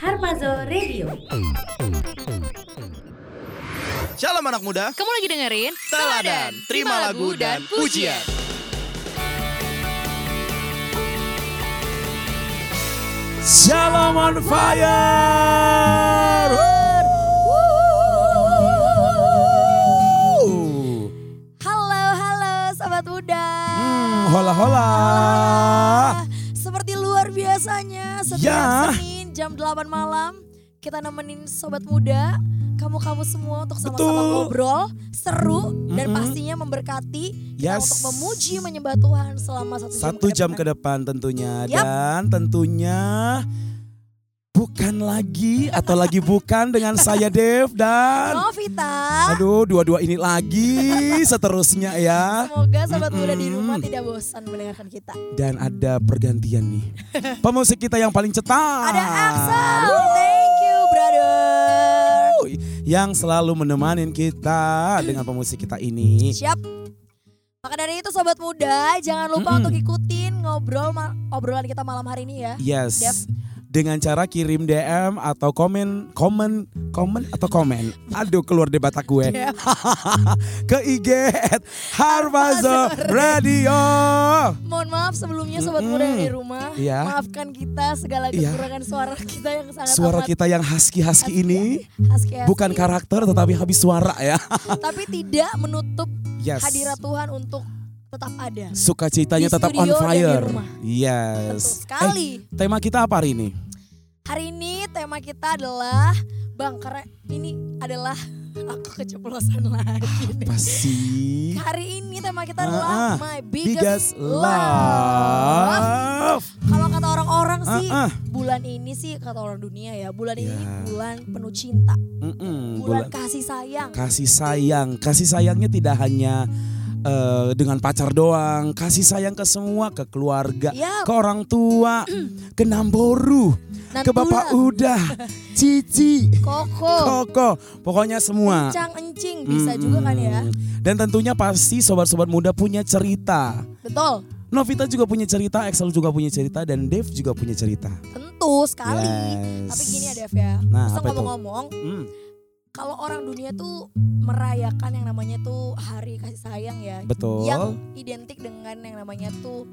Harpazo Radio. Shalom anak muda. Kamu lagi dengerin Teladan, terima lagu dan pujian. Shalom on fire. Woo. Halo, halo sobat muda. Hmm, hola hola. Setiap Ya. Senin jam 8 malam kita nemenin sobat muda, kamu-kamu semua untuk sama-sama ngobrol, seru dan Mm-mm. pastinya memberkati kita Yes. untuk memuji menyembah Tuhan selama satu, Satu jam ke depan tentunya dan tentunya bukan lagi atau lagi bukan dengan saya Dev dan Novita. aduh dua-dua ini lagi seterusnya ya. Semoga sobat muda di Mm-mm. rumah tidak bosan mendengarkan kita. Dan ada pergantian nih. Pemusik kita yang paling cetar. Ada Axel, thank you brother. yang selalu menemani kita dengan pemusik kita ini. Siap. Maka dari itu sobat muda, jangan lupa Mm-mm. untuk ikutin ngobrol obrolan kita malam hari ini ya. Yes. Yap. Dengan cara kirim DM atau komen, komen, komen atau komen. Aduh keluar deh batak gue. Yap. Ke IG at Harbazo Radio. Mohon maaf sebelumnya sobat muda yang di rumah, Iya. maafkan kita segala Iya. kekurangan suara kita yang sangat Suara amat kita yang husky-husky ini husky-husky. bukan karakter tetapi habis suara ya. tapi tidak menutup Yes. hadirat Tuhan untuk tetap ada. Sukacitanya tetap on fire. Yes. Betul sekali. Eh, tema kita apa hari ini? Hari ini tema kita adalah Bang, karena ini adalah aku keceplosan lagi. nih. Apa sih? Hari ini tema kita Ah, adalah ah. My Biggest Biggest, Love. love. Kalau kata orang-orang sih, Ah, ah. bulan ini sih kata orang dunia ya, bulan ini Ya. bulan penuh cinta, Mm-mm, bulan bulan- kasih sayang. kasih sayang. Kasih sayangnya tidak hanya eh, dengan pacar doang, kasih sayang ke semua, ke keluarga, Yap. ke orang tua, ke Namboru, ke. Bapak Udah, Cici, Koko, Koko, pokoknya semua. Encang encing bisa juga kan ya. Dan tentunya pasti sobat-sobat muda punya cerita. Betul, Novita juga punya cerita, Excel juga punya cerita, dan Dave juga punya cerita. tentu sekali. Yes. Tapi gini ya Dev ya, Nah, ngomong-ngomong, Hmm, kalau orang dunia tuh merayakan yang namanya tuh hari kasih sayang ya, betul. yang identik dengan yang namanya tuh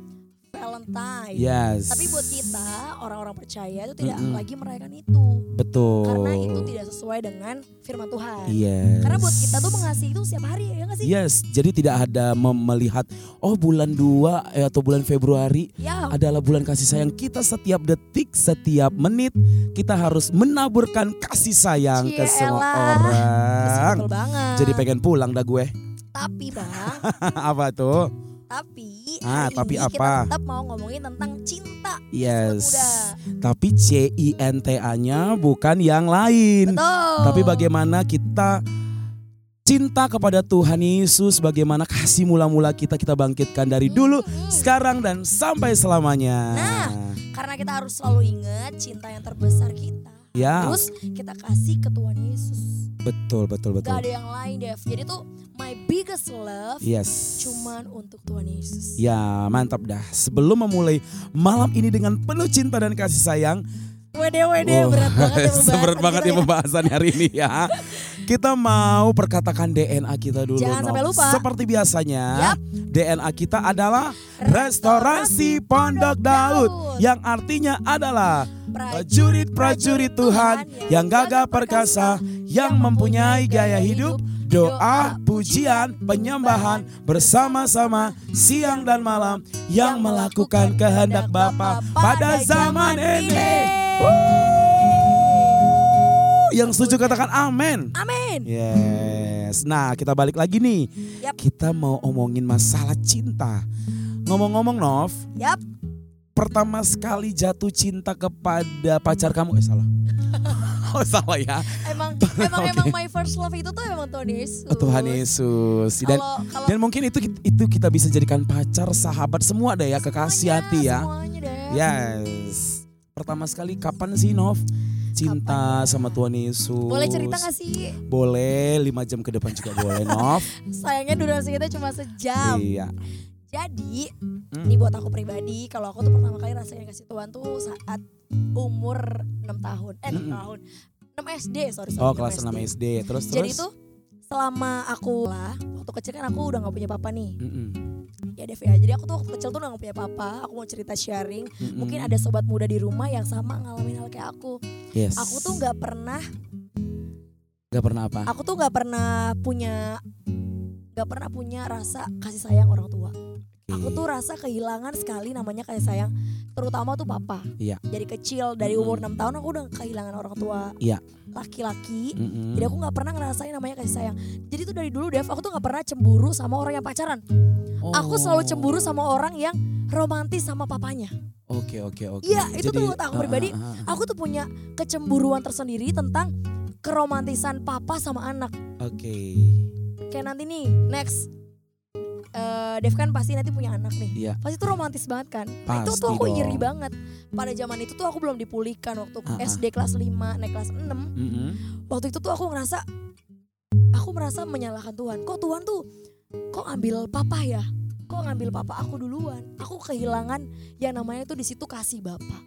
Valentine. Yes. Tapi buat kita orang-orang percaya itu tidak Mm-mm. lagi merayakan itu betul. karena itu tidak sesuai dengan firman Tuhan. Yes. Karena buat kita tuh mengasihi itu setiap hari ya nggak sih? Yes, jadi tidak ada melihat oh bulan 2 eh, atau bulan Februari Ya, adalah bulan kasih sayang kita setiap detik, setiap menit kita harus menaburkan kasih sayang ke semua orang. betul banget. Jadi pengen pulang dah gue. tapi bang, apa tuh? Tapi Ah, hari tapi ini apa? kita tetap mau ngomongin tentang cinta. Yes. Muda. Tapi C I N T A-nya bukan yang lain. Betul. Tapi bagaimana kita cinta kepada Tuhan Yesus, bagaimana kasih mula-mula kita kita bangkitkan dari dulu, sekarang dan sampai selamanya. Nah, Karena kita harus selalu ingat cinta yang terbesar kita. Ya, Terus kita kasih ke Tuhan Yesus. betul betul betul. Gak ada yang lain Dev. Jadi tuh my biggest love Yes. cuman untuk Tuhan Yesus. Ya, mantap dah. Sebelum memulai malam ini dengan penuh cinta dan kasih sayang, Wede wede Wah, berat banget ya pembahasan Berat banget ya pembahasan hari ini ya. Kita mau perkatakan DNA kita dulu. Jangan Nov. sampai lupa. Seperti biasanya, Yap. DNA kita adalah Restorasi Pondok Daud. Yang artinya adalah prajurit-prajurit Tuhan yang gagah perkasa, yang mempunyai gaya hidup, doa, pujian, penyembahan bersama-sama siang dan malam yang melakukan kehendak Bapa pada zaman ini. Yang setuju katakan amin. Amin. Yes. Nah, kita balik lagi nih. Yap. Kita mau omongin masalah cinta. Ngomong-ngomong Nov, Yap. pertama sekali jatuh cinta kepada pacar kamu eh salah. oh salah ya. Emang emang emang my first love itu tuh emang Tuhan Yesus. Oh, Tuhan Yesus. Dan Kalau kalau dan mungkin itu itu kita bisa jadikan pacar, sahabat semua deh ya, kekasih semuanya, hati ya. Semuanya deh. Yes. Pertama sekali kapan sih Nov cinta Kapan sama Tuhan Yesus? Boleh cerita gak sih? Boleh, 5 jam ke depan juga boleh Nov. Sayangnya durasi kita cuma sejam. Iya. Jadi Hmm. ini buat aku pribadi, kalau aku tuh pertama kali rasanya kasih Tuhan tuh saat umur 6 tahun, eh 6 Mm-mm. tahun, 6 SD sorry sorry. Oh kelas 6 SD. Terus Jadi terus. tuh selama aku lah, waktu kecil kan aku udah gak punya papa nih. Mm-mm. Ya Dev ya, jadi aku tuh waktu kecil tuh udah gak punya papa, aku mau cerita sharing. Mm-mm. Mungkin ada sobat muda di rumah yang sama ngalamin hal kayak aku. Yes. Aku tuh gak pernah, Gak pernah apa? aku tuh gak pernah punya, gak pernah punya rasa kasih sayang orang tua. Aku tuh rasa kehilangan sekali namanya kasih sayang, terutama tuh papa. Iya. Dari kecil, dari umur 6 tahun aku udah kehilangan orang tua Iya. laki-laki. Mm-mm. Jadi aku nggak pernah ngerasain namanya kasih sayang. Jadi tuh dari dulu Dev, aku tuh nggak pernah cemburu sama orang yang pacaran. Aku selalu Oh. cemburu sama orang yang romantis sama papanya. Oke oke oke. Iya, itu tuh Jadi, buat aku ah, pribadi, ah, ah. Aku tuh punya kecemburuan tersendiri tentang keromantisan papa sama anak. Oke. Kayak nanti nih, next. Eh, Dev kan pasti nanti punya anak nih. Iya. Pasti tuh romantis banget kan. Nah, itu Pasti tuh aku dong. iri banget. Pada zaman itu tuh aku belum dipulihkan waktu Ah, ah. SD kelas 5 naik kelas 6. Mm-mm. Waktu itu tuh aku ngerasa aku merasa menyalahkan Tuhan. Kok Tuhan tuh kok ambil papa ya? Kok ngambil papa aku duluan? Aku kehilangan yang namanya tuh di situ kasih bapak.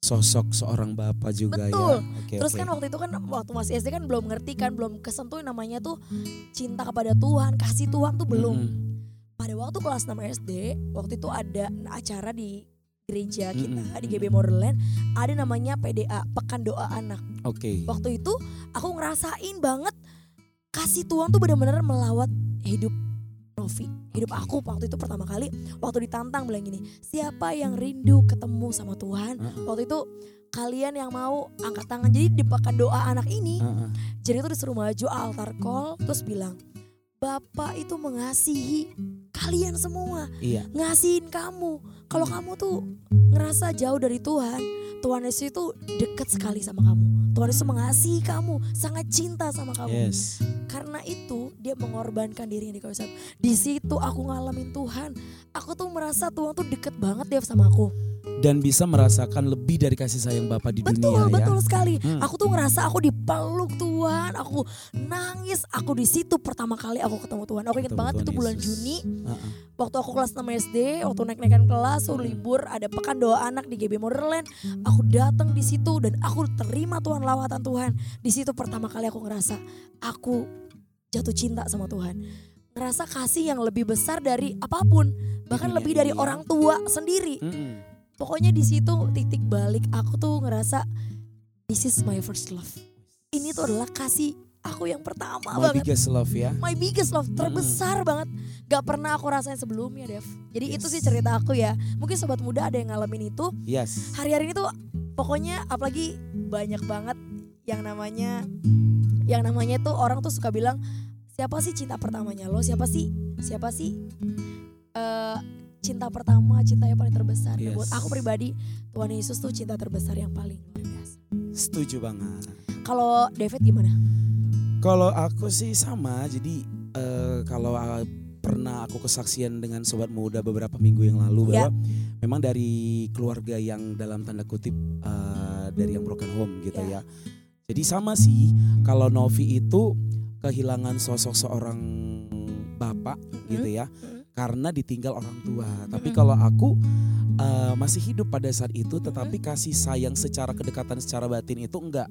Sosok seorang bapak juga Betul. ya. Oke, Terus oke. kan waktu itu kan waktu masih SD kan belum ngerti kan, belum kesentuh namanya tuh cinta kepada Tuhan, kasih Tuhan tuh belum. Mm-mm. Pada waktu kelas 6 SD, waktu itu ada acara di gereja kita Mm-mm. di GB Motherland, ada namanya PDA, Pekan Doa Anak. Oke. Waktu itu aku ngerasain banget kasih Tuhan tuh benar-benar melawat hidup Novi, hidup Oke. aku waktu itu pertama kali waktu ditantang bilang gini, siapa yang rindu ketemu sama Tuhan? Heeh. Waktu itu kalian yang mau angkat tangan. Jadi di pekan doa anak ini, Heeh. jadi itu disuruh maju altar call terus bilang, Bapak itu mengasihi kalian semua, Iya. ngasihin kamu. Kalau kamu tuh ngerasa jauh dari Tuhan, Tuhan Yesus itu dekat sekali sama kamu. Tuhan Yesus mengasihi kamu, sangat cinta sama kamu. Yes. Karena itu dia mengorbankan dirinya di kayu salib. Di situ aku ngalamin Tuhan. Aku tuh merasa Tuhan tuh deket banget dia sama aku. Dan bisa merasakan lebih dari kasih sayang Bapak di Betul, dunia ya. betul sekali. Hmm. Aku tuh ngerasa aku dipeluk Tuhan, aku nangis. Aku di situ pertama kali aku ketemu Tuhan. Aku ingat banget Tuhan itu bulan Yesus. Juni, Heeh. waktu aku kelas 6 SD, waktu naik-naikan kelas, waktu libur, ada pekan doa anak di GB Motherland. Aku datang di situ dan aku terima Tuhan lawatan Tuhan. Di situ pertama kali aku ngerasa aku jatuh cinta sama Tuhan. Ngerasa kasih yang lebih besar dari apa pun, bahkan lebih dari orang tua sendiri. Mm-mm. Pokoknya di situ titik balik aku tuh ngerasa this is my first love. Ini tuh adalah kasih aku yang pertama My banget. biggest love ya. My biggest love terbesar banget. Gak pernah aku rasain sebelumnya, Dev. Jadi itu sih cerita aku ya. Mungkin sobat muda ada yang ngalamin itu. Yes. Hari-hari ini tuh pokoknya apalagi banyak banget yang namanya yang namanya tuh orang tuh suka bilang siapa sih cinta pertamanya lo? Siapa sih? Siapa sih eh cinta pertama, cinta yang paling terbesar. Yes. Buat aku pribadi, Tuhan Yesus tuh cinta terbesar yang paling luar biasa. Setuju banget. Kalau David gimana? Kalau aku sih sama. Jadi eh, kalau uh, pernah aku kesaksian dengan sobat muda beberapa minggu yang lalu Ya. bahwa memang dari keluarga yang dalam tanda kutip eh, dari yang broken home gitu Ya. ya. Jadi sama sih kalau Novi itu kehilangan sosok seorang bapak gitu ya Mm-mm. Karena ditinggal orang tua. Tapi kalau aku eh, masih hidup pada saat itu tetapi kasih sayang secara kedekatan secara batin itu enggak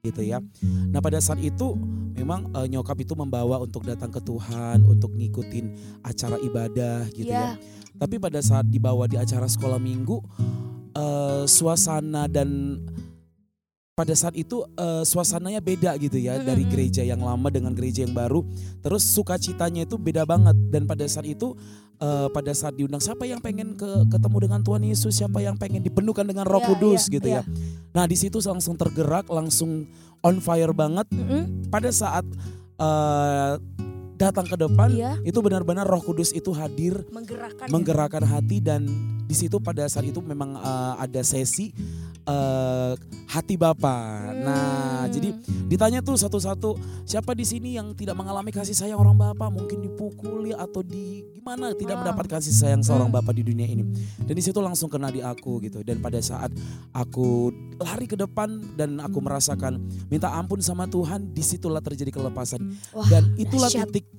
gitu ya. Nah pada saat itu memang eh, nyokap itu membawa untuk datang ke Tuhan, untuk ngikutin acara ibadah gitu Iya. ya. Tapi pada saat dibawa di acara sekolah minggu, eh, suasana dan pada saat itu eh, suasananya beda gitu ya dari Mm-mm. gereja yang lama dengan gereja yang baru. Terus sukacitanya itu beda banget dan pada saat itu eh, pada saat diundang siapa yang pengen ke ketemu dengan Tuhan Yesus, siapa yang pengen dipenuhkan dengan Roh Iya, Kudus iya, gitu iya. ya. Nah di situ langsung tergerak, langsung on fire banget. Mm-mm. Pada saat eh, datang ke depan, Iya. itu benar-benar Roh Kudus itu hadir, Menggerakkan. ya? menggerakkan hati dan di situ pada saat itu memang eh, ada sesi eh, hati Bapa. Nah, Hmm. jadi ditanya tuh satu-satu siapa di sini yang tidak mengalami kasih sayang orang Bapa, mungkin dipukuli atau di gimana tidak Ah. mendapat kasih sayang seorang Hmm. Bapa di dunia ini. Dan di situ langsung kena di aku gitu. Dan pada saat aku lari ke depan dan aku merasakan minta ampun sama Tuhan, di situlah terjadi kelepasan. Wah, Dan itulah dahsyat. titik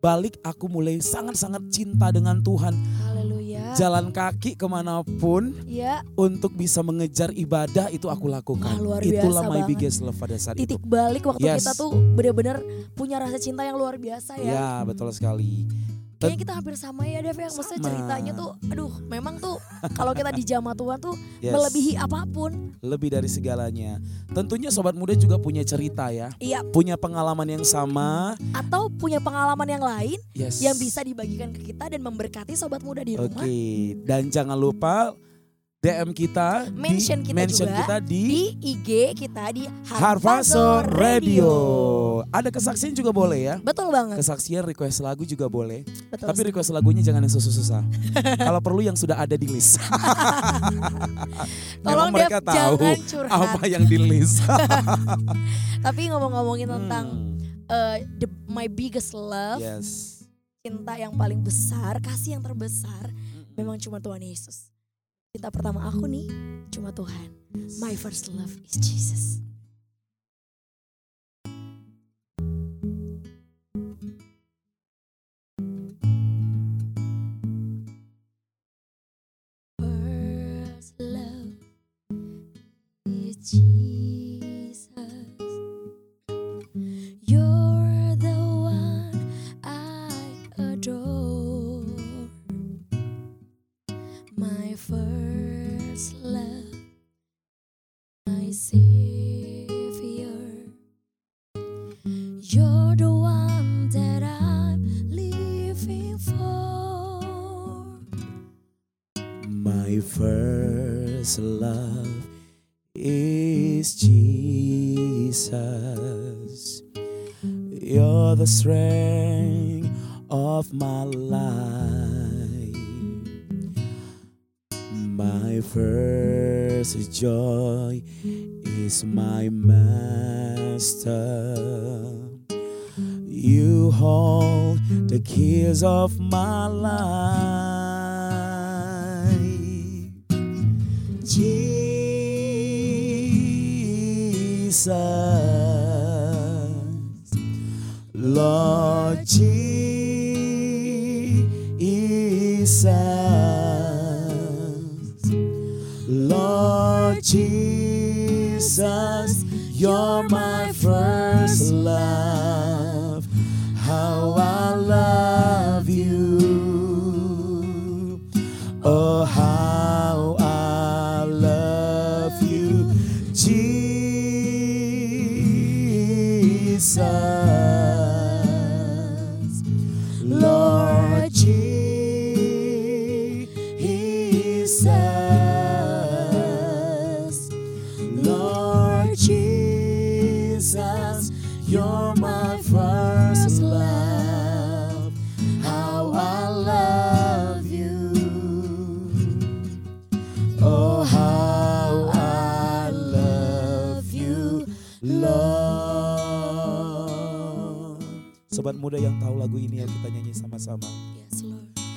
balik aku mulai sangat-sangat cinta dengan Tuhan. Haleluya. Jalan kaki ke mana pun Ya, untuk bisa mengejar ibadah itu aku lakukan. Wah, luar Itulah biasa my banget. biggest love pada saat itu. titik balik waktu Yes. kita tuh bener-bener punya rasa cinta yang luar biasa ya. Ya betul sekali. Kayaknya kita hampir sama ya Dev ya. Maksudnya Sama. ceritanya tuh aduh memang tuh kalau kita di jamaah Tuhan tuh Yes. melebihi apa pun. Lebih dari segalanya. Tentunya sobat muda juga punya cerita ya. Iya, Punya pengalaman yang sama. atau punya pengalaman yang lain Yes. yang bisa dibagikan ke kita dan memberkati sobat muda di Oke. rumah. Dan jangan lupa DM kita Mention di, kita mention juga kita di, Di IG kita di Harvaso Harvaso Radio. Ada kesaksian juga boleh ya. Betul banget. Kesaksian request lagu juga boleh. Betul. Tapi request lagunya jangan yang susah-susah. Kalau perlu yang sudah ada di list. Tolong mereka Dev, tahu jangan curhat. apa yang di list. Tapi ngomong-ngomongin tentang Hmm, eh, the, my biggest love, Yes. cinta yang paling besar, kasih yang terbesar, memang cuma Tuhan Yesus. Cinta pertama aku nih cuma Tuhan. My first love is Jesus. Savior. You're the one that I'm living for. My first love is Jesus. You're the strength of my life. My first joy is my master. You hold the keys of my life.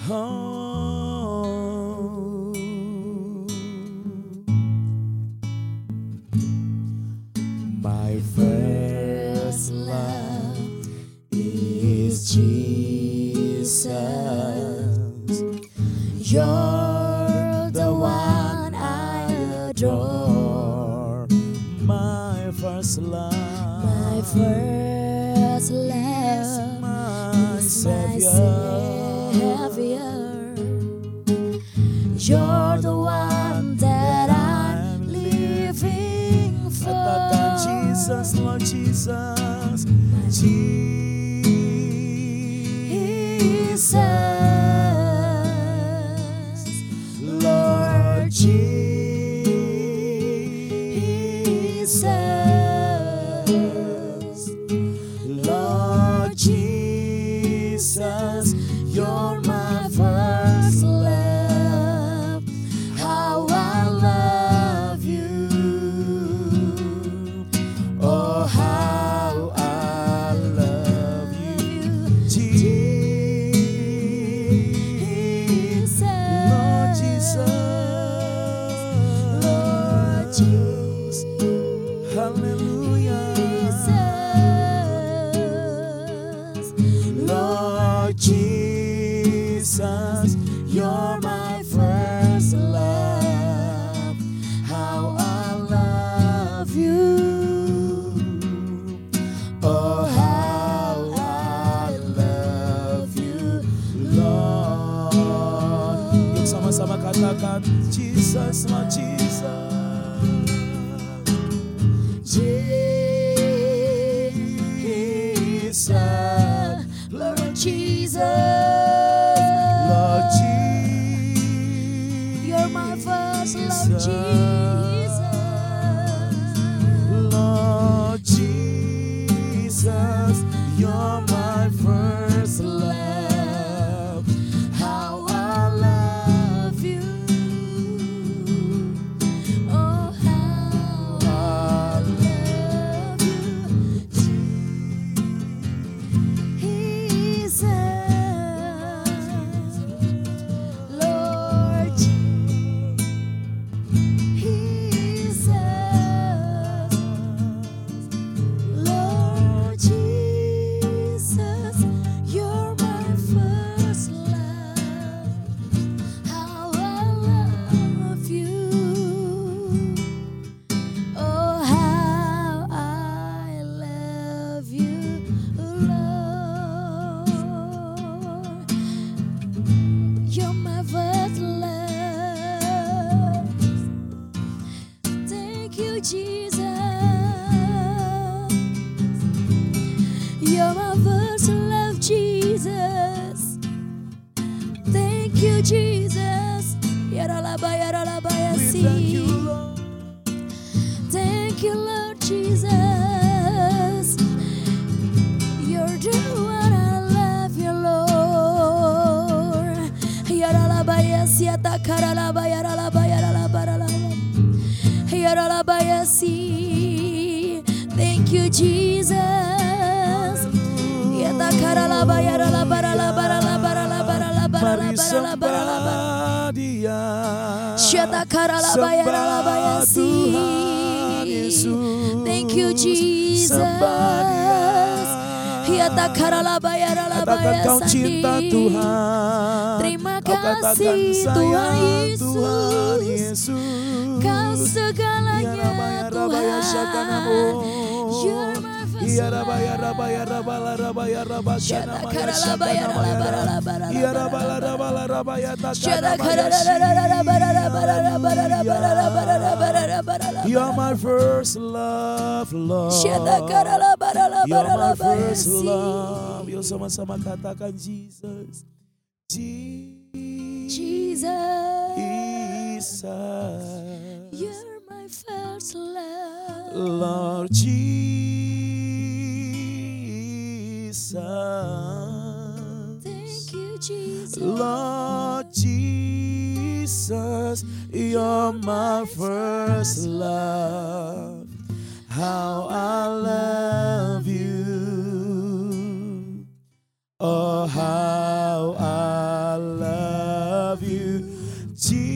Lord. Jesus you, Jesus. Sembah dia. Katakan kau cinta Tuhan. Terima kasih, Tuhan Yesus. Tuhan Yesus. Kau segalanya Ya ya ya Shakanamo. You're yaralaba. You're my first love, Lord. Yaralaba You're my first love. Yuk sama-sama katakan Jesus. Jesus. Jesus, you're my first love. Lord Jesus. Thank you, Jesus. Lord Jesus, you're my first love. How I love you. Oh, how I love you, Jesus.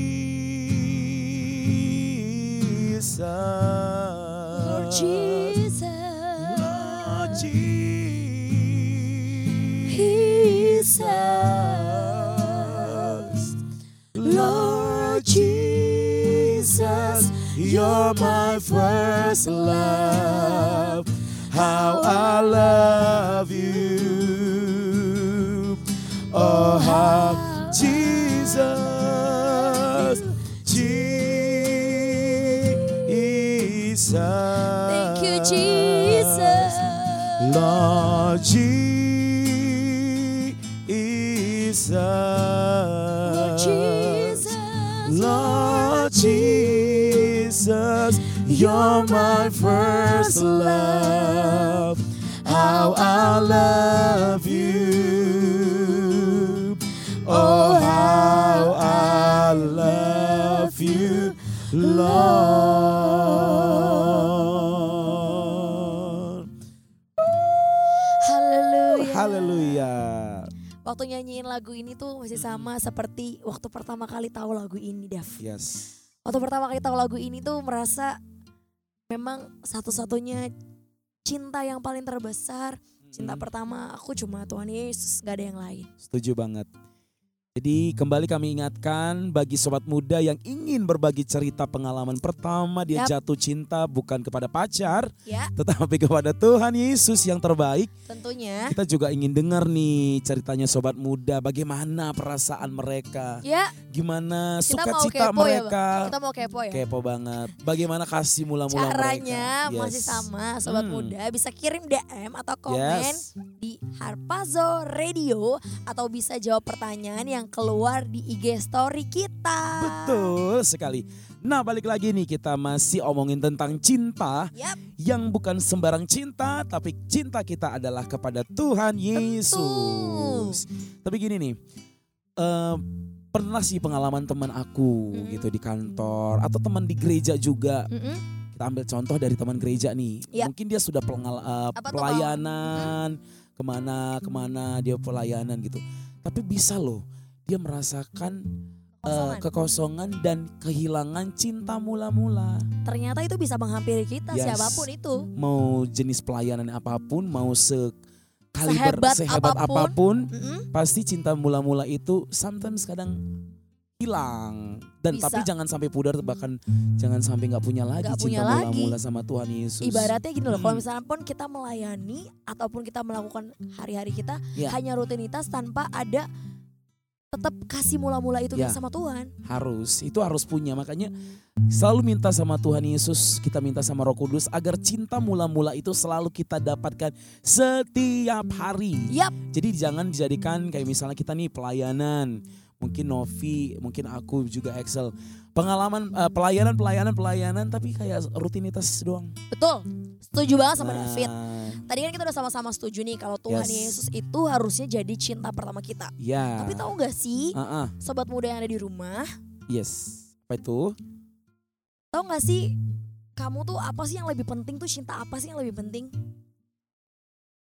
Lord Jesus. Lord Jesus. Lord Jesus, you're my first love. How I love you. Oh, how Jesus, Jesus. Thank you, Jesus. Lord Jesus. Lord Jesus. Lord Jesus, you're my first love. How I love you. Oh, how I love you, Lord. Waktu nyanyiin lagu ini tuh masih sama seperti waktu pertama kali tahu lagu ini, Dav. Yes. Waktu pertama kali tahu lagu ini tuh merasa memang satu-satunya cinta yang paling terbesar. Cinta Hmm. pertama aku cuma Tuhan Yesus, gak ada yang lain. Setuju banget. Jadi kembali kami ingatkan bagi sobat muda yang ingin berbagi cerita pengalaman pertama dia Yap. jatuh cinta bukan kepada pacar Ya, tetapi kepada Tuhan Yesus yang terbaik. tentunya. Kita juga ingin dengar nih ceritanya sobat muda bagaimana perasaan mereka, Ya, gimana sukacita kepo ya, mereka. Bang. Kita mau kepo ya. Kepo banget. Bagaimana kasih mula-mula Caranya mereka. masih sama sobat Hmm. muda bisa kirim DM atau komen Yes. di Harpazo Radio atau bisa jawab pertanyaan yang keluar di IG story kita. Betul sekali. Nah balik lagi nih kita masih omongin tentang cinta Yap, yang bukan sembarang cinta tapi cinta kita adalah kepada Tuhan Yesus. Tapi gini nih, eh, pernah sih pengalaman teman aku Mm-mm. gitu di kantor atau teman di gereja juga. mm-mm. Kita ambil contoh dari teman gereja nih. Ya. Mungkin dia sudah pengal- eh, Apa tuh, pelayanan ke mana ke mana dia pelayanan gitu. Tapi bisa loh dia merasakan eh, Kosongan. kekosongan dan kehilangan cinta mula-mula. Ternyata itu bisa menghampiri kita Yes. siapa pun itu. Mau jenis pelayanan apa pun, mau sekaliber Sehebat sehebat, apa pun. apa pun, Mm-mm. pasti cinta mula-mula itu sometimes kadang hilang. Dan Bisa. tapi jangan sampai pudar bahkan jangan sampai nggak punya lagi Nggak cinta mula-mula sama Tuhan Yesus. Ibaratnya gini loh, kalau Mm. misalnya pun kita melayani ataupun kita melakukan hari-hari kita Ya. hanya rutinitas tanpa ada tetap kasih mula-mula itu Ya. sama Tuhan. harus itu harus punya. Makanya selalu minta sama Tuhan Yesus kita minta sama Roh Kudus agar cinta mula-mula itu selalu kita dapatkan setiap hari. Yap, jadi jangan dijadikan kayak misalnya kita nih pelayanan. Mungkin Novi mungkin aku juga Excel pengalaman eh, pelayanan pelayanan pelayanan tapi kayak rutinitas doang betul. Setuju banget sama Nah, David. Tadi kan kita udah sama-sama setuju nih kalau Tuhan Yes. Yesus itu harusnya jadi cinta pertama kita. ya Tapi tahu gak sih, Ah, ah, sobat muda yang ada di rumah, yes apa itu tahu gak sih kamu tuh apa sih yang lebih penting tuh cinta apa sih yang lebih penting?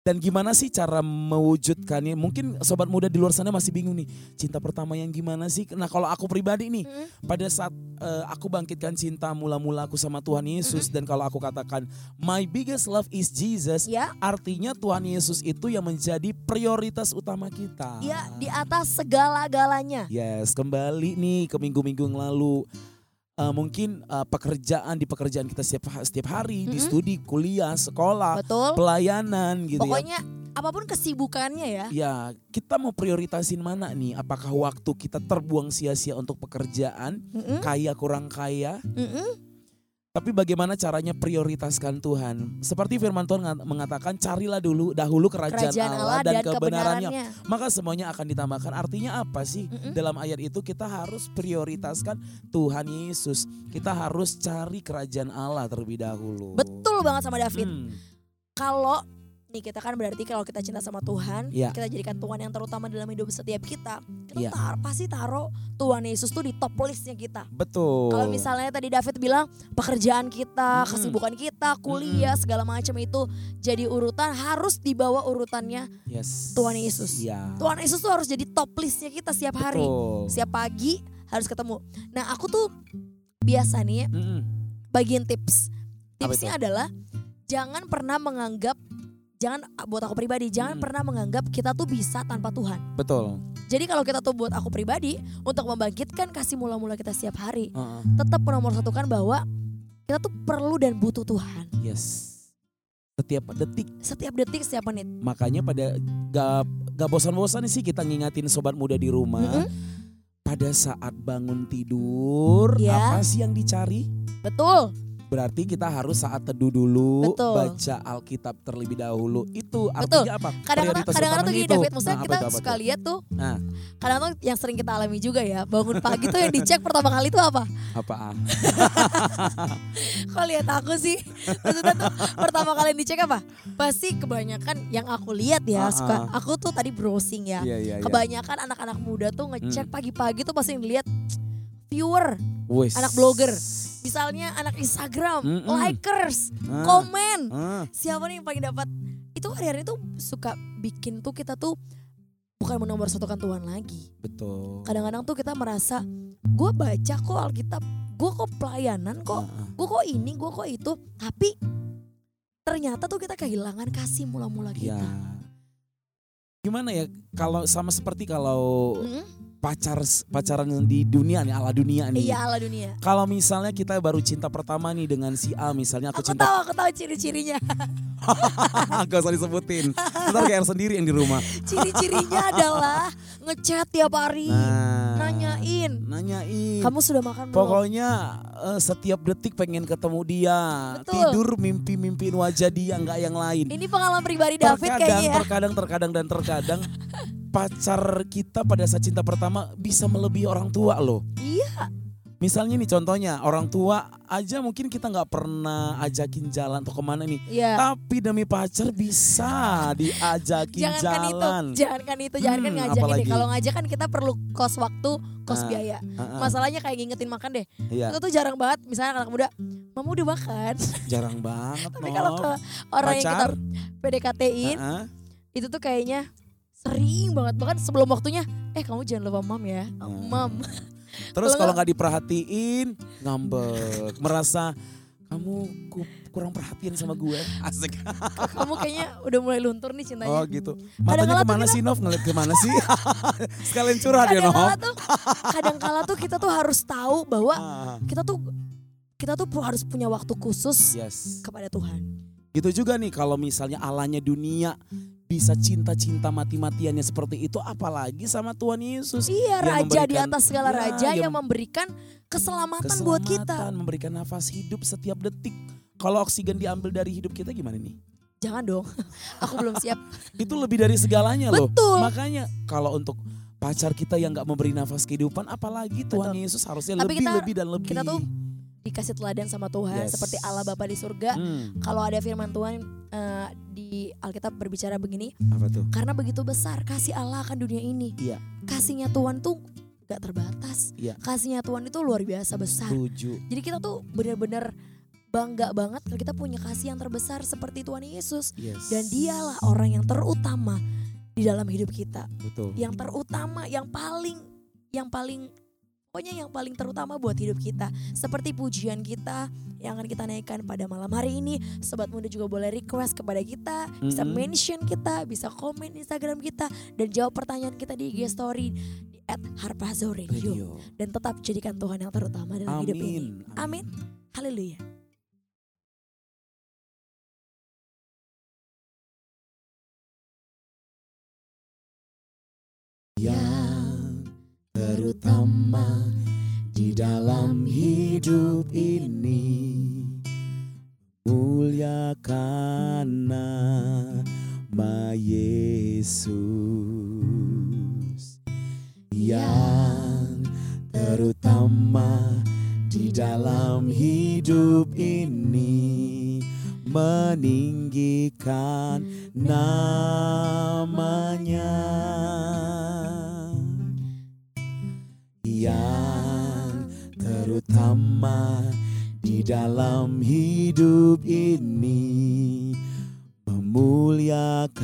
Dan gimana sih cara mewujudkannya? Mungkin sobat muda di luar sana masih bingung nih. Cinta pertama yang gimana sih? Nah kalau aku pribadi nih. Mm-mm. Pada saat eh, aku bangkitkan cinta mula-mula aku sama Tuhan Yesus. Dan kalau aku katakan my biggest love is Jesus. Ya, Artinya Tuhan Yesus itu yang menjadi prioritas utama kita. ya di atas segala-galanya. Yes kembali nih ke minggu-minggu yang lalu. Eh, mungkin eh, pekerjaan di pekerjaan kita setiap, setiap hari. Di Mm-mm. studi, kuliah, sekolah, Betul. pelayanan gitu ya. Pokoknya apa pun kesibukannya ya. Ya, kita mau prioritasin mana nih? Apakah waktu kita terbuang sia-sia untuk pekerjaan, Mm-mm, kaya kurang kaya? mm-mm. Tapi bagaimana caranya prioritaskan Tuhan? Seperti firman Tuhan ngat- mengatakan, carilah dulu dahulu kerajaan, Kerajaan Allah dan, kebenarannya, kebenarannya. maka semuanya akan ditambahkan. Artinya apa sih? Mm-mm. Dalam ayat itu kita harus prioritaskan Tuhan Yesus. Kita harus cari kerajaan Allah terlebih dahulu. Betul banget sama David. Hmm, Kalau nih kita kan berarti kalau kita cinta sama Tuhan, Ya. kita jadikan Tuhan yang terutama dalam hidup setiap kita. Kita Ya. tar- pasti taruh Tuhan Yesus tuh di top listnya kita. betul. Kalau misalnya tadi David bilang pekerjaan kita, Mm-mm. kesibukan kita, kuliah, segala macam itu jadi urutan harus dibawa urutannya yes. Tuhan Yesus. Ya. Tuhan Yesus tuh harus jadi top listnya kita setiap hari. Betul. Setiap pagi harus ketemu. Nah aku tuh biasa nih ya, Mm-mm. bagian tips. Tipsnya adalah jangan pernah menganggap jangan buat aku pribadi jangan Mm. pernah menganggap kita tuh bisa tanpa Tuhan. Betul. Jadi kalau kita tuh buat aku pribadi untuk membangkitkan kasih mula-mula kita setiap hari, Heeh. tetap menomor satukan bahwa kita tuh perlu dan butuh Tuhan Yes. Setiap detik. setiap detik setiap menit. Makanya pada gak, gak bosan-bosan sih kita ngingatin sobat muda di rumah. Mm-mm. Pada saat bangun tidur, Ya. apa sih yang dicari? Betul. Berarti kita harus saat teduh dulu, Betul. baca Alkitab terlebih dahulu. Itu artinya apa? Kadang-kadang kadang-kadang tuh gini. David, maksudnya Nah, apa kita tuh, apa suka lihat tuh. Nah. Kadang tuh yang sering kita alami juga ya, bangun pagi tuh yang dicek pertama kali itu apa? Apaan? Kok lihat aku sih? Maksudnya tuh pertama kali yang dicek apa? Pasti kebanyakan yang aku lihat ya, Ah, suka ah. aku tuh tadi browsing ya. Iya, iya, iya. Kebanyakan anak-anak muda tuh ngecek Hmm. pagi-pagi tuh pasti ngeliat viewer, Wes. anak blogger. Misalnya anak Instagram, Mm-mm. likers, Ah, komen. ah. Siapa nih yang paling dapat? Itu hari-hari tuh suka bikin tuh kita tuh bukan menomor satukan Tuhan lagi. Betul. Kadang-kadang tuh kita merasa, gue baca kok Alkitab, gue kok pelayanan kok, Ah, ah. gue kok ini, gue kok itu. Tapi ternyata tuh kita kehilangan kasih mula-mula Ya. kita. Gimana ya kalau sama seperti kalau Mm-mm. Pacar pacaran di dunia nih ala dunia nih. Iya ala dunia. Kalau misalnya kita baru cinta pertama nih dengan si A misalnya aku, Aku cinta tahu, aku tahu ciri-cirinya. Gak usah disebutin. Ntar kayak sendiri yang di rumah. Ciri-cirinya adalah ngechat tiap hari, Nah, nanyain. nanyain. Kamu sudah makan belum? Pokoknya eh, setiap detik pengen ketemu dia. Betul. Tidur mimpi-mimpiin wajah dia nggak yang lain. Ini pengalaman pribadi David terkadang, kayaknya ya. terkadang, terkadang dan terkadang pacar kita pada saat cinta pertama bisa melebihi orang tua loh. Iya, Misalnya nih contohnya orang tua aja mungkin kita nggak pernah ajakin jalan atau ke mana nih. iya. Tapi demi pacar bisa diajakin Jangankan itu, jalan. jangankan itu, jangankan Hmm, ngajakin deh. apalagi? Kalau ngajak kan kita perlu kos waktu, kos Ah, biaya. Ah, ah, Masalahnya kayak ngingetin makan deh. Iya, Itu tuh jarang banget. Misalnya anak muda, mama udah makan. jarang banget. Tapi kalau ke orang yang kita Pacar? PDKT-in, Ah, ah. itu tuh kayaknya sering banget. Bahkan sebelum waktunya, eh kamu jangan lupa mam ya. Hmm. Mam. Terus Kalau nggak diperhatiin, ngambek, merasa kamu ku- kurang perhatian sama gue. Asik. kamu kayaknya udah mulai luntur nih cintanya. Oh gitu. Matanya ke mana kita- sih Nov? Ngeliat ke mana sih? Sekalian curhat ya Nov. tuh kadang kala tuh kita tuh harus tahu bahwa Ah, kita tuh kita tuh harus punya waktu khusus yes. kepada Tuhan. Gitu juga nih kalau misalnya alanya dunia bisa cinta-cinta mati-matiannya seperti itu apalagi sama Tuhan Yesus. Iya, Yang raja di atas segala ya, raja yang- yang memberikan keselamatan, buat kita. Keselamatan, memberikan nafas hidup setiap detik. Kalau oksigen diambil dari hidup kita gimana nih? Jangan dong. Aku belum siap. Itu lebih dari segalanya loh. Betul. Makanya kalau untuk pacar kita yang nggak memberi nafas kehidupan, apalagi Tuhan Betul. Yesus harusnya Tapi lebih, kita- lebih dan lebih. kita tuh Dikasih teladan sama Tuhan Yes. seperti Allah Bapa di surga. Hmm, Kalau ada firman Tuhan eh, di Alkitab berbicara begini, apa tuh? karena begitu besar kasih Allah akan dunia ini. Iya. Kasihnya Tuhan tuh gak terbatas. Iya. Kasihnya Tuhan itu luar biasa besar. Setuju. Jadi kita tuh benar-benar bangga banget kalau kita punya kasih yang terbesar seperti Tuhan Yesus. Yes. Dan dialah orang yang terutama di dalam hidup kita. Betul. Yang terutama, yang paling, yang paling, pokoknya yang paling terutama buat hidup kita. Seperti pujian kita yang akan kita naikkan pada malam hari ini. Sobat muda juga boleh request kepada kita, bisa mention kita, bisa komen Instagram kita, dan jawab pertanyaan kita di IG story di @harpazo Radio. Radio. Dan tetap jadikan Tuhan yang terutama dalam hidup ini. Amin. Amin. Haleluya. Yang terutama di dalam hidup ini. Muliakan nama Yesus yang terutama di dalam hidup ini. Meninggikan namanya yang terutama di dalam hidup ini memuliakan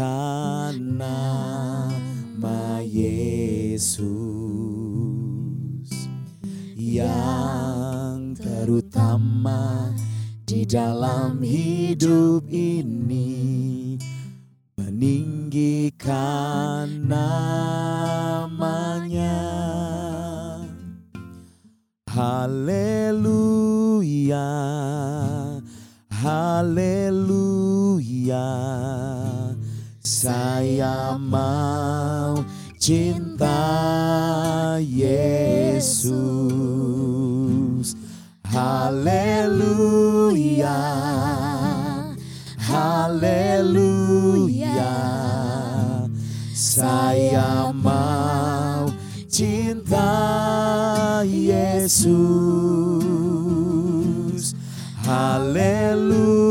nama Yesus. Yang terutama di dalam hidup ini meninggikan namanya Haleluya Haleluya Saya mau cinta Yesus. Haleluya Haleluya Saya mau Yesus. Haleluya.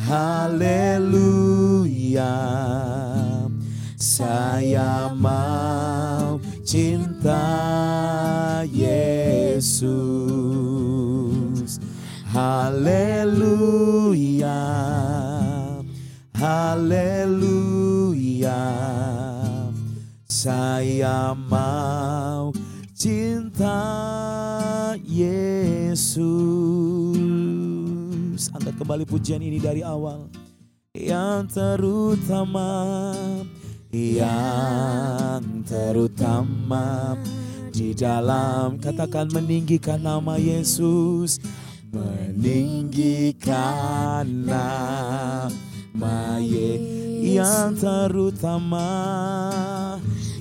Haleluya. Saya mau cinta Yesus. Haleluya. Haleluya. Saya mau cinta Yesus. Angkat kembali pujian ini dari awal. Yang terutama yang terutama di dalam katakan meninggikan nama Yesus. Meninggikan nama Yesus yang terutama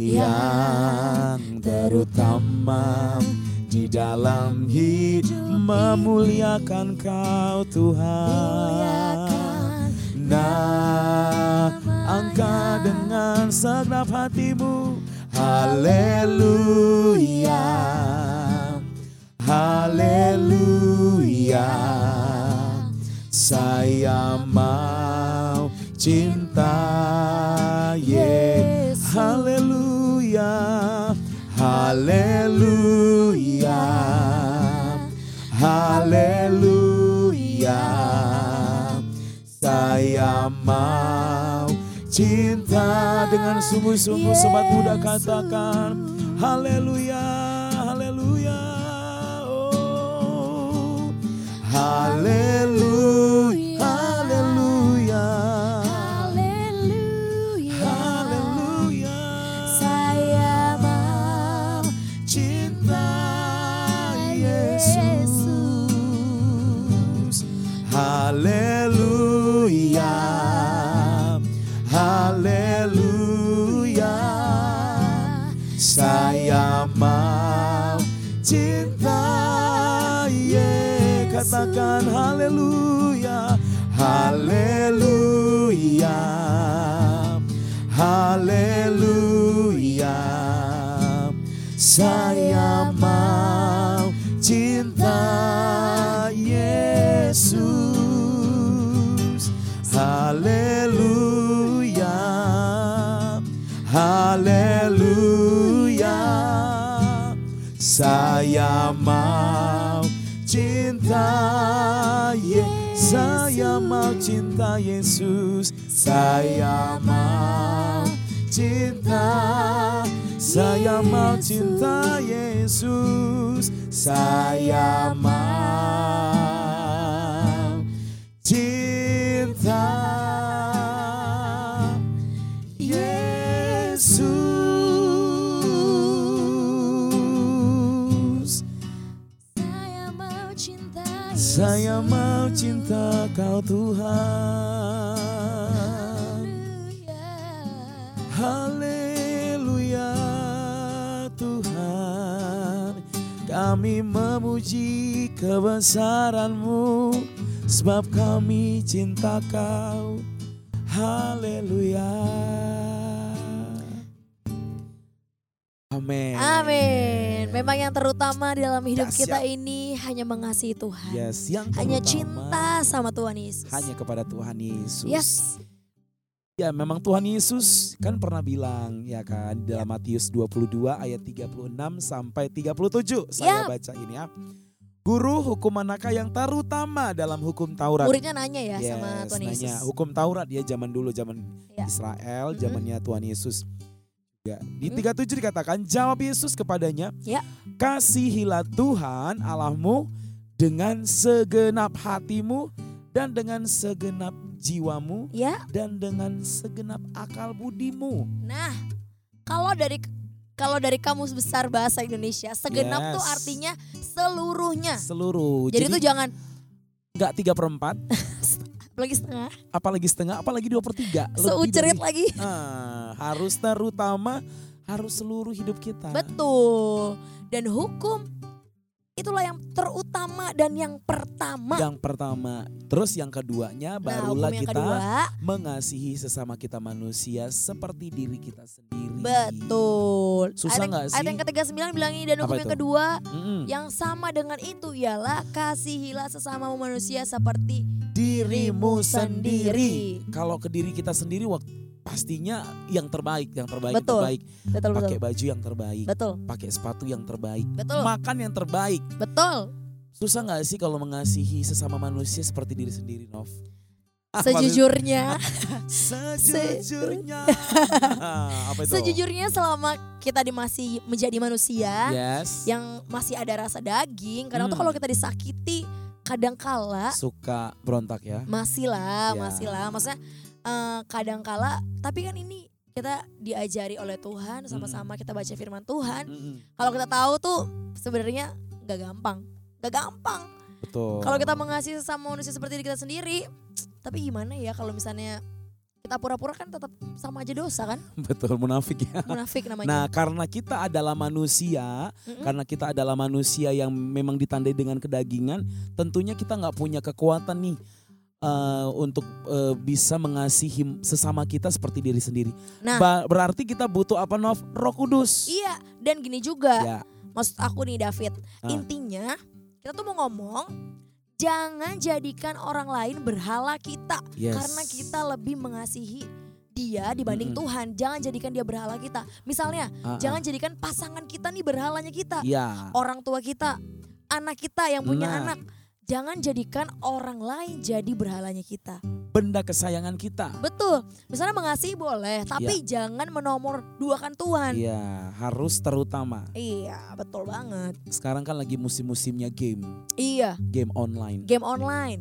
yang terutama di dalam hidup. Memuliakan kau Tuhan. Nah angkat dengan segenap hatimu. Haleluya. Haleluya. Saya mau cinta Yesus Haleluya Haleluya Haleluya Saya mau cinta dengan sungguh-sungguh sobat muda katakan Haleluya Haleluya oh. Haleluya Yesus Saya mau cinta Saya mau cinta Yesus Saya mau cinta Yesus. Saya mau cinta Saya mau kau Tuhan. Haleluya Tuhan. Kami memuji kebesaranmu. Sebab kami cinta kau. Haleluya Amin Amin. Memang yang terutama dalam hidup Dahsyat. kita ini hanya mengasihi Tuhan. Yes, yang Hanya cinta sama Tuhan Yesus. hanya kepada Tuhan Yesus. Yes. Ya memang Tuhan Yesus kan pernah bilang ya kan dalam Matius 22 ayat 36 sampai 37 saya Ya. baca ini ya. Guru hukum manakah yang terutama dalam hukum Taurat? Muridnya nanya ya sama Yes, Tuhan Yesus. nanya. Hukum Taurat ya zaman dulu zaman Ya. Israel, Mhm. zamannya Tuhan Yesus. Ya, di Mhm. 37 dikatakan jawab Yesus kepadanya, Ya. "Kasihilah Tuhan Allahmu dengan segenap hatimu dan dengan segenap jiwamu Ya. dan dengan segenap akal budimu." Nah, kalau dari kalau dari kamus besar bahasa Indonesia, segenap Yes. tuh artinya seluruhnya. Seluruh. Jadi, tuh jangan nggak tiga per empat, apalagi setengah, apalagi setengah, apalagi dua per tiga. Seucerit dari- lagi. Nah, harus terutama harus seluruh hidup kita. Betul. Dan hukum itulah yang terutama dan yang pertama. Yang pertama, terus yang keduanya nah, barulah yang kita kedua, mengasihi sesama kita manusia seperti diri kita sendiri. betul. Susah nggak sih? Ayat yang ketiga sembilan bilang ini dan Apa hukum yang itu? kedua Mm-mm. yang sama dengan itu ialah kasihilah sesama manusia seperti dirimu sendiri. Kalau ke diri kita sendiri waktu pastinya yang terbaik, yang terbaik, yang Betul. terbaik. betul betul. Pakai baju yang terbaik, Betul. pakai sepatu yang terbaik, Betul. makan yang terbaik. Betul. Susah nggak sih kalau mengasihi sesama manusia seperti diri sendiri, Nov? Ah, Sejujurnya, Sejujurnya. Apa itu? sejujurnya selama kita di masih menjadi manusia Yes. yang masih ada rasa daging, kadang tuh Hmm. kalau kita disakiti, kadang kala Suka berontak ya. masih lah, Ya. masih lah. Maksudnya eh, kadang kala, tapi kan ini kita diajari oleh Tuhan, sama-sama kita baca firman Tuhan. Mm-mm. Kalau kita tahu tuh sebenarnya nggak gampang, nggak gampang. Betul. Kalau kita mengasihi sesama manusia seperti diri kita sendiri, tapi gimana ya kalau misalnya kita pura-pura kan tetap sama aja dosa kan? betul munafik ya. Munafik Nah, namanya. karena kita adalah manusia, Mm-mm. karena kita adalah manusia yang memang ditandai dengan kedagingan, tentunya kita nggak punya kekuatan nih eh, untuk eh, bisa mengasihi sesama kita seperti diri sendiri. Nah. Ba- berarti kita butuh apa Nov? Roh Kudus. Iya, dan gini juga. Ya. Maksud aku nih David, Ah. intinya kita tuh mau ngomong jangan jadikan orang lain berhala kita Yes. karena kita lebih mengasihi dia dibanding Mm-mm. Tuhan. Jangan jadikan dia berhala kita. Misalnya, Ah, ah. jangan jadikan pasangan kita nih berhalanya kita. Ya. Orang tua kita, anak kita yang punya Nah. anak. Jangan jadikan orang lain jadi berhalanya kita. Benda kesayangan kita. Betul. Misalnya mengasihi boleh, tapi jangan menomor duakan Tuhan. Iya, harus terutama. Iya, betul banget. Sekarang kan lagi musim-musimnya game, Iya. game online. game online.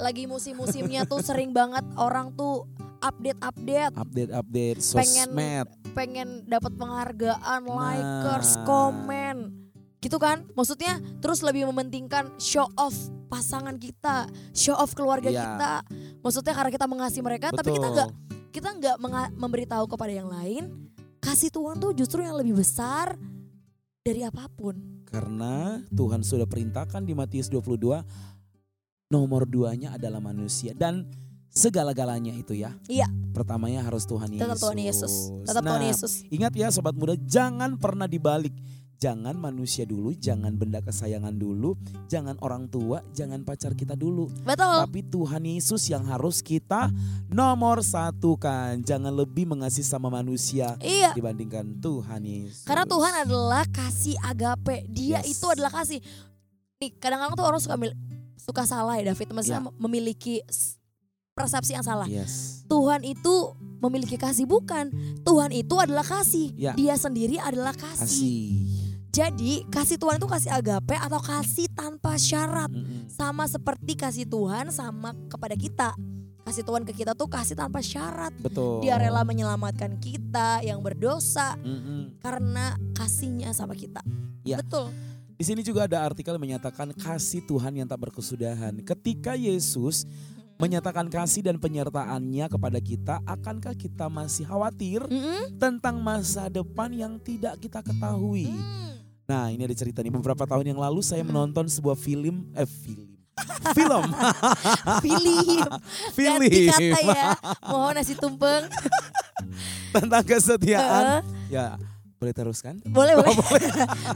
Lagi musim-musimnya tuh sering banget orang tuh update-update, Update-update Pengen- sosmed. pengen dapat penghargaan, likers, Nah. komen. Gitu kan? Maksudnya terus lebih mementingkan show off pasangan kita, show off keluarga Iya. kita. Maksudnya karena kita mengasihi mereka, tapi kita Betul. nggak kita nggak memberitahu kepada yang lain kasih Tuhan tuh justru yang lebih besar dari apa pun. Karena Tuhan sudah perintahkan di Matius 22 nomor duanya adalah manusia dan segala-galanya itu ya. Iya. Pertamanya harus Tuhan Yesus. Tetap Tuhan Yesus. Tetap Nah, Tuhan Yesus. Ingat ya sobat muda, jangan pernah dibalik. Jangan manusia dulu, jangan benda kesayangan dulu, jangan orang tua, jangan pacar kita dulu. Betul. Tapi Tuhan Yesus yang harus kita nomor satu kan. Jangan lebih mengasihi sama manusia Iya. dibandingkan Tuhan Yesus. Karena Tuhan adalah kasih agape. Dia Yes. itu adalah kasih. Nih, kadang-kadang tuh orang suka suka salah ya David, maksudnya Ya. memiliki persepsi yang salah. Yes. Tuhan itu memiliki kasih bukan. Tuhan itu adalah kasih. Ya. Dia sendiri adalah kasih. Kasih. Jadi, kasih Tuhan itu kasih agape atau kasih tanpa syarat. Mm-mm. Sama seperti kasih Tuhan sama kepada kita. Kasih Tuhan ke kita tuh kasih tanpa syarat. Betul. Dia rela menyelamatkan kita yang berdosa Mm-mm. karena kasihnya sama kita. Ya. Betul. Di sini juga ada artikel menyatakan kasih Tuhan yang tak berkesudahan. Ketika Yesus menyatakan kasih dan penyertaannya kepada kita, akankah kita masih khawatir Mm-mm. tentang masa depan yang tidak kita ketahui? Hmm. Nah, ini ada cerita nih. Beberapa tahun yang lalu saya menonton sebuah film, eh film, film, Film. film kata ya. Mohon nasi tumpeng. tentang kesetiaan. Heeh. Ya, boleh teruskan? boleh, boleh.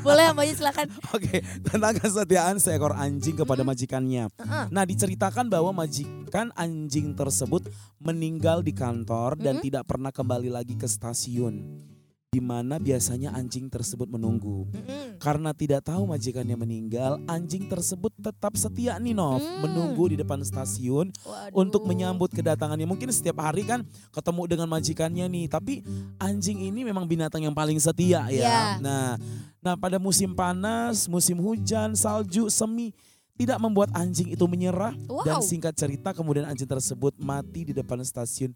boleh mbaknya silakan. Oke, tentang kesetiaan seekor anjing kepada Hmm. majikannya. Heeh. Nah, diceritakan bahwa majikan anjing tersebut meninggal di kantor dan Mm-mm. tidak pernah kembali lagi ke stasiun. Di mana biasanya anjing tersebut menunggu. Karena tidak tahu majikannya meninggal, anjing tersebut tetap setia nih Nov, Hmm. menunggu di depan stasiun Waduh. untuk menyambut kedatangannya. Mungkin setiap hari kan ketemu dengan majikannya nih, tapi anjing ini memang binatang yang paling setia ya. Iya. Nah, nah pada musim panas, musim hujan, salju, semi tidak membuat anjing itu menyerah Wow. dan singkat cerita kemudian anjing tersebut mati di depan stasiun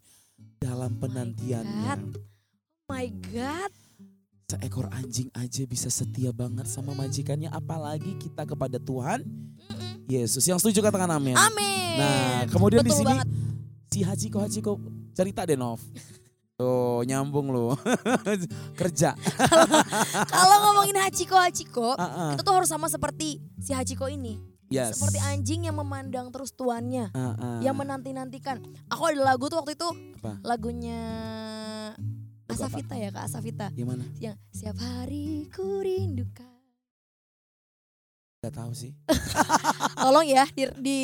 dalam penantiannya. Oh my God. Seekor anjing aja bisa setia banget sama majikannya apalagi kita kepada Tuhan Mm-mm. Yesus. Yang setuju katakan amin. Amin. Nah, kemudian di Betul sini banget. si Hachiko Hachiko cerita deh Nov. Tuh nyambung lu. Kerja. Kalau ngomongin Hachiko Hachiko, ah. kita tuh harus sama seperti si Hachiko ini. Yes. Seperti anjing yang memandang terus tuannya. Ah. Yang menanti-nantikan. Aku ada lagu tuh waktu itu. Apa? Lagunya? Asafita ya Kak Asafita. Gimana? Yang siap hari ku rindukan. Gak tahu sih. Tolong ya di, di,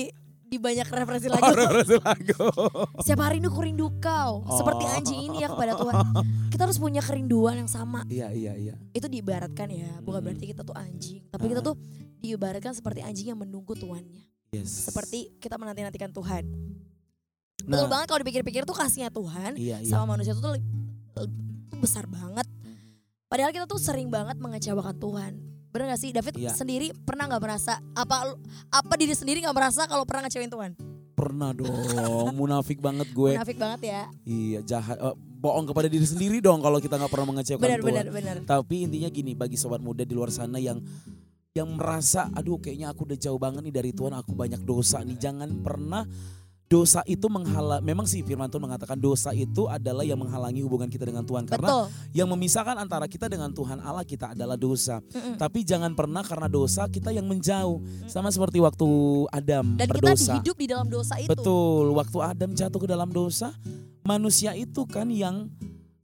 di banyak referensi lagu. Oh, referensi lagu. Siap hari ini ku rindu kau. Seperti Oh. anjing ini ya kepada Tuhan. Kita harus punya kerinduan yang sama. Iya, iya, iya. Itu diibaratkan ya. Bukan Hmm. berarti kita tuh anjing. Tapi kita Ah. tuh diibaratkan seperti anjing yang menunggu tuannya. Yes. Seperti kita menanti-nantikan Tuhan. nah, Betul banget kalau dipikir-pikir tuh kasihnya Tuhan Iya, iya. sama manusia itu tuh, tuh besar banget. Padahal kita tuh sering banget mengecewakan Tuhan. Bener gak sih David Iya. sendiri pernah nggak merasa apa apa diri sendiri nggak merasa kalau pernah ngecewain Tuhan? Pernah dong, munafik banget gue. Munafik banget ya. Iya, jahat. Eh, bohong kepada diri sendiri dong kalau kita nggak pernah mengecewakan Benar, Tuhan. benar, benar. Tapi intinya gini bagi sobat muda di luar sana yang yang merasa aduh kayaknya aku udah jauh banget nih dari Tuhan, aku banyak dosa nih. Jangan pernah dosa itu menghala memang sih firman Tuhan mengatakan dosa itu adalah yang menghalangi hubungan kita dengan Tuhan karena Betul. yang memisahkan antara kita dengan Tuhan Allah kita adalah dosa. Mm-mm. Tapi jangan pernah karena dosa kita yang menjauh. Sama seperti waktu Adam Dan kita berdosa. hidup di dalam dosa itu. Betul, waktu Adam jatuh ke dalam dosa, manusia itu kan yang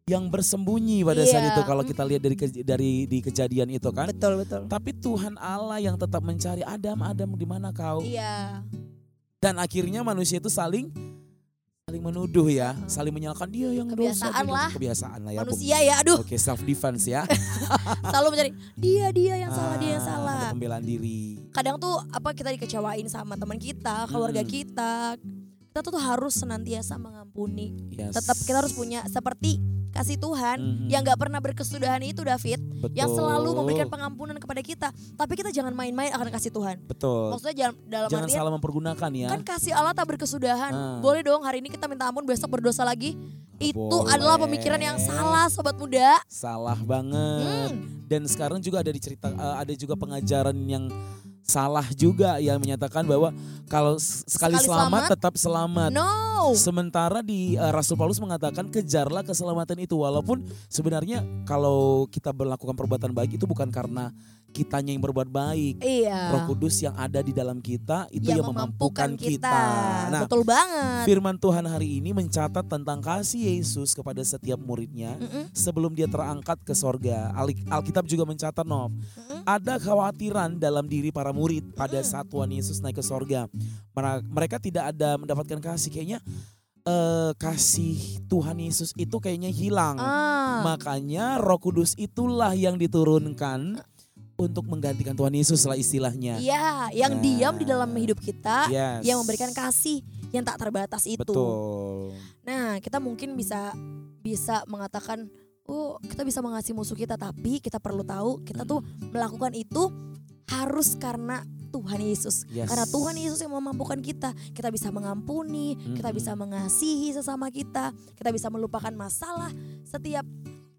yang bersembunyi pada saat Iya. itu kalau kita lihat dari ke- dari di kejadian itu kan. Betul, betul. Tapi Tuhan Allah yang tetap mencari Adam, Adam di mana kau? Iya. Dan akhirnya manusia itu saling saling menuduh ya, saling menyalahkan dia yang dosa. Kebiasaan dia lah. Kebiasaan lah ya. Manusia ya, aduh, Oke, self defense ya. selalu mencari dia dia yang salah, dia yang Ah, salah. Pembelaan diri. Kadang tuh apa kita dikecewain sama teman kita, keluarga Hmm. kita. Kita tuh harus senantiasa mengampuni. Yes. Tetap kita harus punya seperti kasih Tuhan Mhm. yang gak pernah berkesudahan itu David, yang Betul. selalu memberikan pengampunan kepada kita. Tapi kita jangan main-main akan kasih Tuhan. Betul. Maksudnya jangan dalam Jangan artian salah mempergunakan ya. kan kasih Allah tak berkesudahan. Ah. Boleh dong hari ini kita minta ampun, besok berdosa lagi. Itu boleh. adalah pemikiran yang salah sobat muda. Salah banget. Hmm. Dan sekarang juga ada dicerita eh, ada juga pengajaran yang salah juga yang menyatakan bahwa kalau sekali, Sekali selamat, selamat, tetap selamat. No. Sementara di eh, Rasul Paulus mengatakan kejarlah keselamatan itu walaupun sebenarnya kalau kita melakukan perbuatan baik itu bukan karena kitanya yang berbuat baik. Iya. Roh Kudus yang ada di dalam kita itu yang, memampukan kita. Nah, Betul banget. firman Tuhan hari ini mencatat tentang kasih Yesus kepada setiap muridnya Mm-mm. sebelum dia terangkat ke sorga. Al- Alkitab juga mencatat Nov, ada kekhawatiran dalam diri para murid pada Mm. saat Tuhan Yesus naik ke sorga. Mereka tidak ada mendapatkan kasih, kayaknya eh, kasih Tuhan Yesus itu kayaknya hilang. Ah. Makanya Roh Kudus itulah yang diturunkan untuk menggantikan Tuhan Yesus lah istilahnya. Iya, yang Nah. diam di dalam hidup kita, Yes. yang memberikan kasih yang tak terbatas itu. Betul. Nah, kita mungkin bisa bisa mengatakan, oh kita bisa mengasihi musuh kita, tapi kita perlu tahu kita tuh melakukan itu harus karena Tuhan Yesus. Yes. Karena Tuhan Yesus yang memampukan kita, kita bisa mengampuni, kita Mm-mm. bisa mengasihi sesama kita, kita bisa melupakan masalah setiap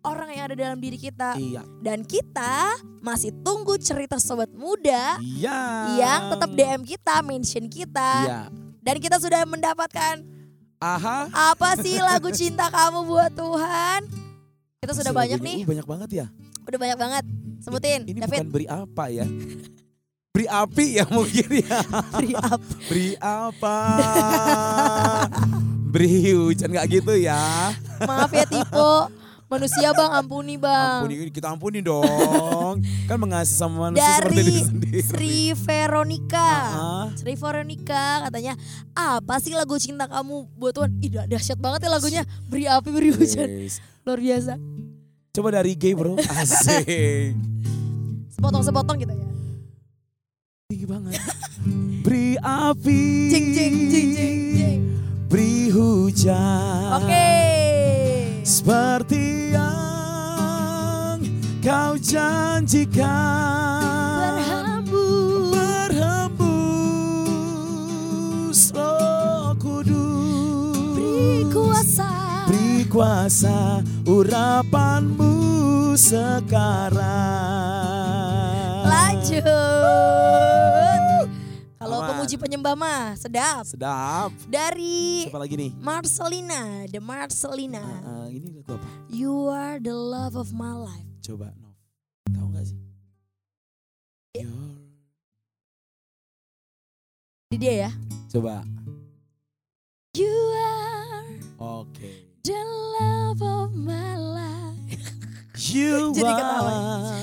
orang yang ada dalam diri kita. Iya. Dan kita masih tunggu cerita sobat muda Iya. yang tetap DM kita, mention kita. Iya. Dan kita sudah mendapatkan Aha. apa sih lagu cinta kamu buat Tuhan? Kita sudah Masih banyak nih, uh, banyak banget ya. udah banyak banget. Sebutin, Ini David. bukan beri apa ya? Beri api ya mungkin ya. Beri apa? Beri apa? beri hujan nggak gitu ya. Maaf ya Tipo, manusia bang, ampuni bang. Ampuni kita ampuni dong. kan mengasihi sama manusia seperti Dari diri sendiri. Sri Veronica. Ah, Sri Veronica katanya, apa sih lagu cinta kamu buat Tuhan? Ih dah- dahsyat banget ya lagunya. Beri api, beri hujan. yes. Luar biasa. Coba dari gay bro. Asik. Sepotong-sepotong gitu ya. Tinggi banget. Beri api. Jing, jing, jing, jing, jing. Beri hujan. Oke. Seperti yang kau janjikan Berhembus. Berhembus Roh Kudus Beri kuasa. Beri kuasa urapanmu sekarang Lanjut. Kalau pemuji penyembah mah sedap. Sedap Dari Siapa lagi nih? Marcelina, The Marcelina. Ah, ah, ini lagu apa? You are the love of my life. Coba Nov Tahu gak sih? Your- Di dia ya. Coba You are Oke the love of my life. You Jadi ketawa. are You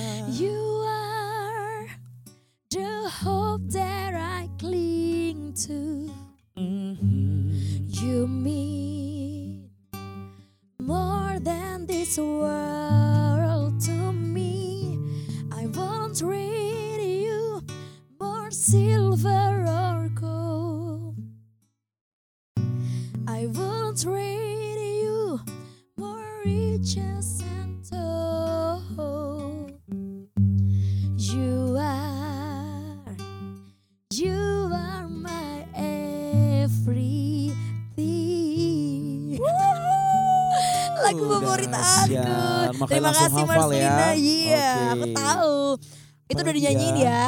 udah Apalagi dinyanyiin ya.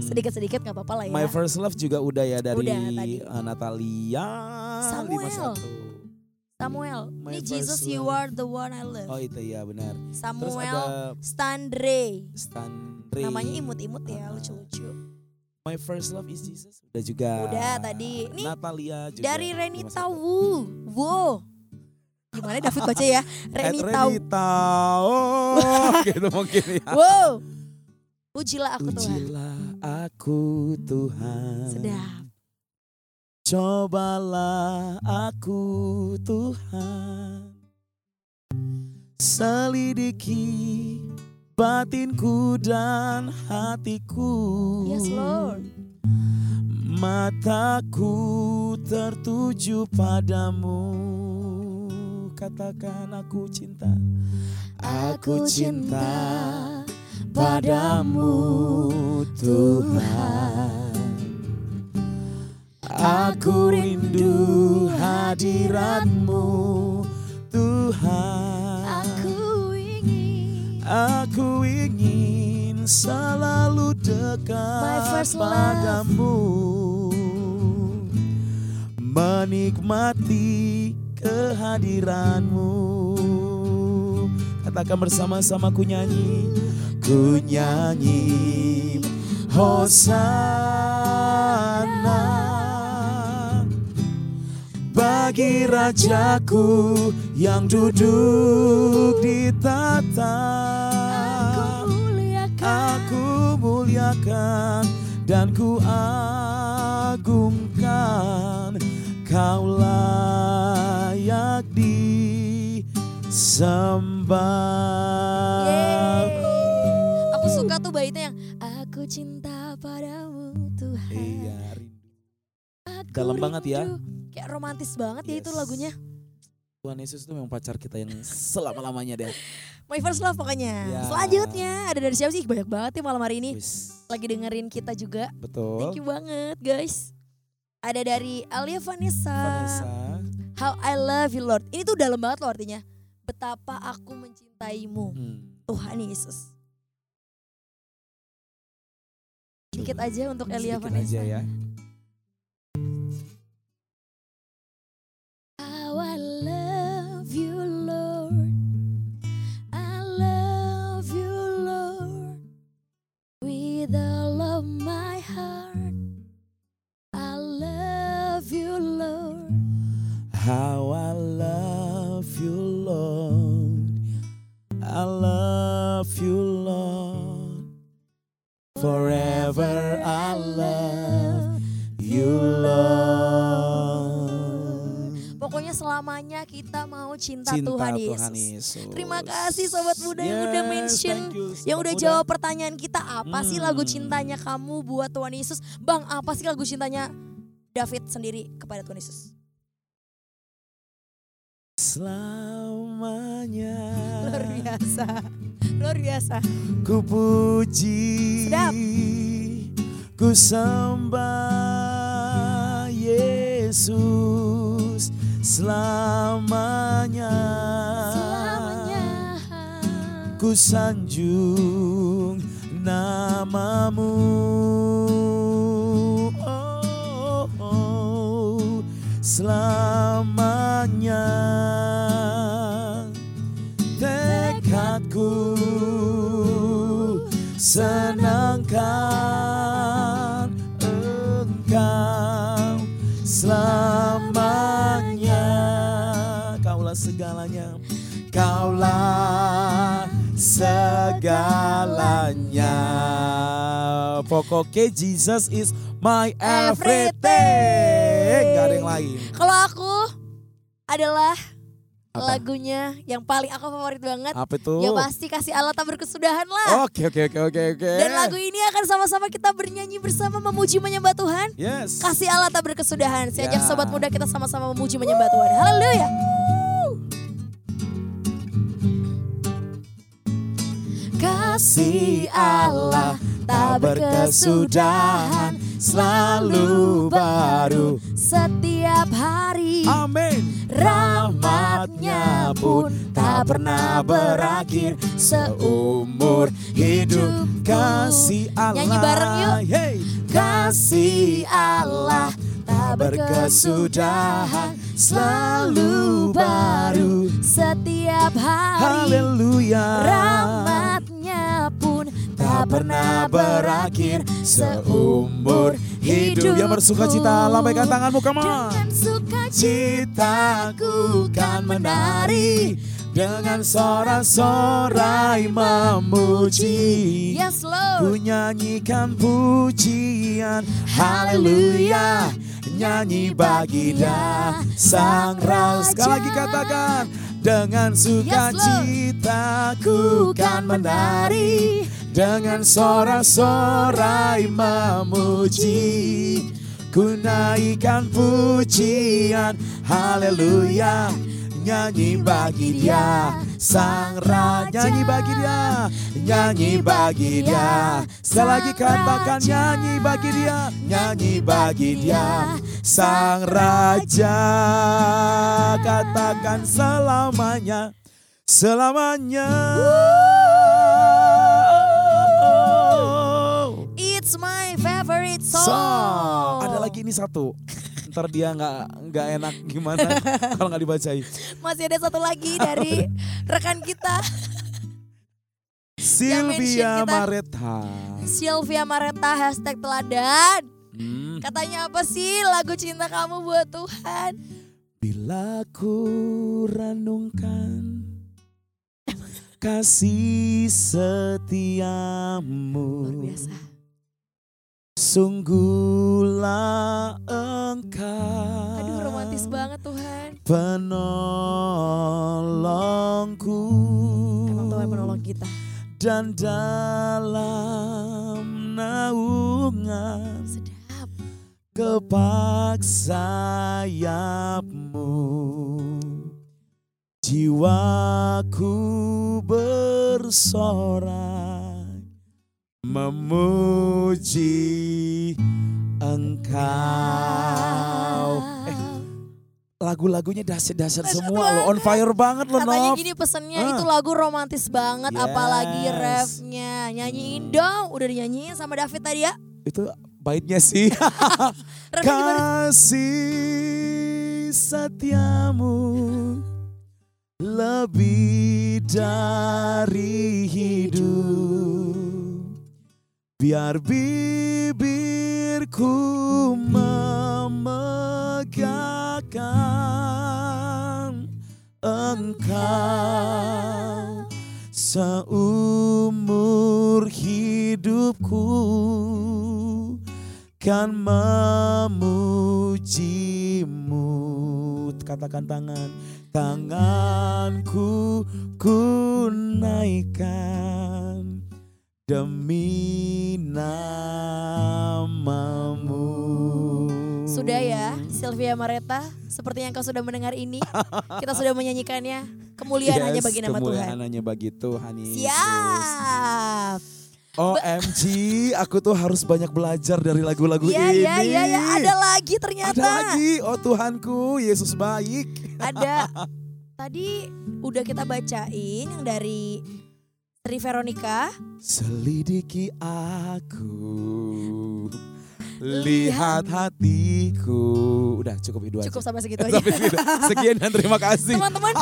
Sedikit-sedikit nggak apa-apa lah ya. My First Love juga udah ya dari Udah, tadi. uh, Natalia Samuel. 51. Samuel, My ini Jesus you love. are the one I love. Oh itu ya benar. Terus Samuel ada Standre. Stanley. Namanya imut-imut ya, Ah. lucu-lucu. My First Love is Jesus. Udah juga. Udah tadi. Ini Natalia juga. Dari Renita 51. Wu. Wo. Gimana David baca ya? Renita. Renita. Oh, gitu mungkin ya. Wow. Pujilah aku Tuhan. Pujilah aku Tuhan. Sedap. Cobalah aku Tuhan Selidiki batinku dan hatiku Yes Lord. Mataku tertuju padamu Katakan aku cinta Aku cinta padamu Tuhan. Aku rindu hadiratmu Tuhan. Aku ingin. Aku ingin selalu dekat padamu. Menikmati kehadiranmu. Katakan bersama-sama ku nyanyi Ku nyanyi Hosana Bagi Rajaku yang duduk di tata Aku muliakan. Dan ku agungkan Kau layak disembah. Tuh baitnya yang aku cinta padamu Tuhan. Iya, rindu. Aku Dalam banget ya. Kayak romantis banget ya itu Yes. lagunya. Tuhan Yesus itu memang pacar kita yang selama-lamanya deh. My first love pokoknya. Ya. Selanjutnya ada dari siapa sih? Banyak banget ya malam hari ini. Lagi dengerin kita juga. betul. Thank you banget guys. Ada dari Alia Vanessa. Vanessa. How I love you Lord. Ini tuh dalam banget loh artinya. Betapa aku mencintaimu. Hmm. Tuhan Yesus. Sedikit aja untuk Elia Vanessa. aja ya. Kita mau cinta, Cinta Tuhan, Tuhan Yesus. Yesus. Terima kasih sobat muda yang udah Yes, mention, you, yang udah muda. jawab pertanyaan kita apa sih lagu Hmm. cintanya kamu buat Tuhan Yesus? Bang, apa sih lagu cintanya David sendiri kepada Tuhan Yesus? Selamanya Luar biasa. Luar biasa. ku puji Sedap. ku sembah Yesus selamanya. Selamanya. ku sanjung namamu. Oh, oh, selamanya. Tekadku senangkan kaulah segalanya kaulah segalanya pokoknya Jesus is my everything gak ada yang lain Kalau aku adalah Apa? lagunya yang paling aku favorit banget. apa itu Ya pasti kasih Allah tak berkesudahan lah. oke oke oke oke oke Dan lagu ini akan sama-sama kita bernyanyi bersama memuji menyembah Tuhan. yes Kasih Allah tak berkesudahan. Saya ajak Ya. sobat muda kita sama-sama memuji menyembah Tuhan. Haleluya. Kasih Allah tak berkesudahan selalu baru setiap hari amin rahmatnya pun tak pernah berakhir seumur hidup kasih Allah. Nyanyi bareng yuk. Hey. Kasih Allah tak berkesudahan selalu baru. Setiap hari Haleluya. tak pernah berakhir seumur hidup. Yang bersuka cita, lambaikan tanganmu, come on. Dengan sukacita Citaku kan menari. Dengan sorak-sorai memuji. Yes Ku Lord nyanyikan pujian. Haleluya. Nyanyi bagi dia. Sang Raja. Sekali lagi katakan Dengan sukacita ku kan menari Dengan sorak-sorai memuji Ku naikkan pujian. Haleluya. Nyanyi bagi dia. Sang Raja Nyanyi bagi dia. Nyanyi bagi dia. Sekali lagi katakan nyanyi bagi dia. Nyanyi bagi dia. Sang Raja Katakan selamanya. Selamanya. It's Song. Ada lagi ini satu Ntar dia nggak nggak enak gimana kalau nggak dibacain. Masih ada satu lagi dari rekan kita Sylvia. Mareta. Sylvia Mareta hashtag teladan Hmm. Katanya apa sih lagu cinta kamu buat Tuhan Bila ku renungkan kasih setiamu Luar biasa Sungguhlah engkau Aduh romantis banget Tuhan. Penolongku. Emang Tuhan penolong kita. Dan dalam naungan Sedap. kepak sayapmu Jiwaku bersorak Memuji engkau. Eh, Lagu-lagunya Dahsyat semua loh On fire banget loh Katanya Nov gini pesennya Ah. itu lagu romantis banget apalagi Yes. refnya. Nyanyiin dong Udah dinyanyiin sama David tadi ya. Itu baitnya sih? Kasih setiamu lebih dari hidup Biar bibirku memegahkan engkau. Seumur hidupku kan memujimu. Katakan tangan. Tanganku ku naikkan Demi namamu Sudah ya Sylvia Mareta Seperti yang kau sudah mendengar ini Kita sudah menyanyikannya Kemuliaan hanya bagi nama Tuhan kemuliaan hanya bagi Tuhan Yesus. Siap OMG, aku tuh harus banyak belajar dari lagu-lagu Iya ini. iya iya ya. Ada lagi ternyata Ada lagi, oh Tuhanku, Yesus baik. Ada Tadi udah kita bacain Yang dari Sri Veronica Selidiki aku, lihat hatiku. Udah cukup itu aja. Cukup sampai segitu aja Sampai segitu. Sekian dan terima kasih. Teman-teman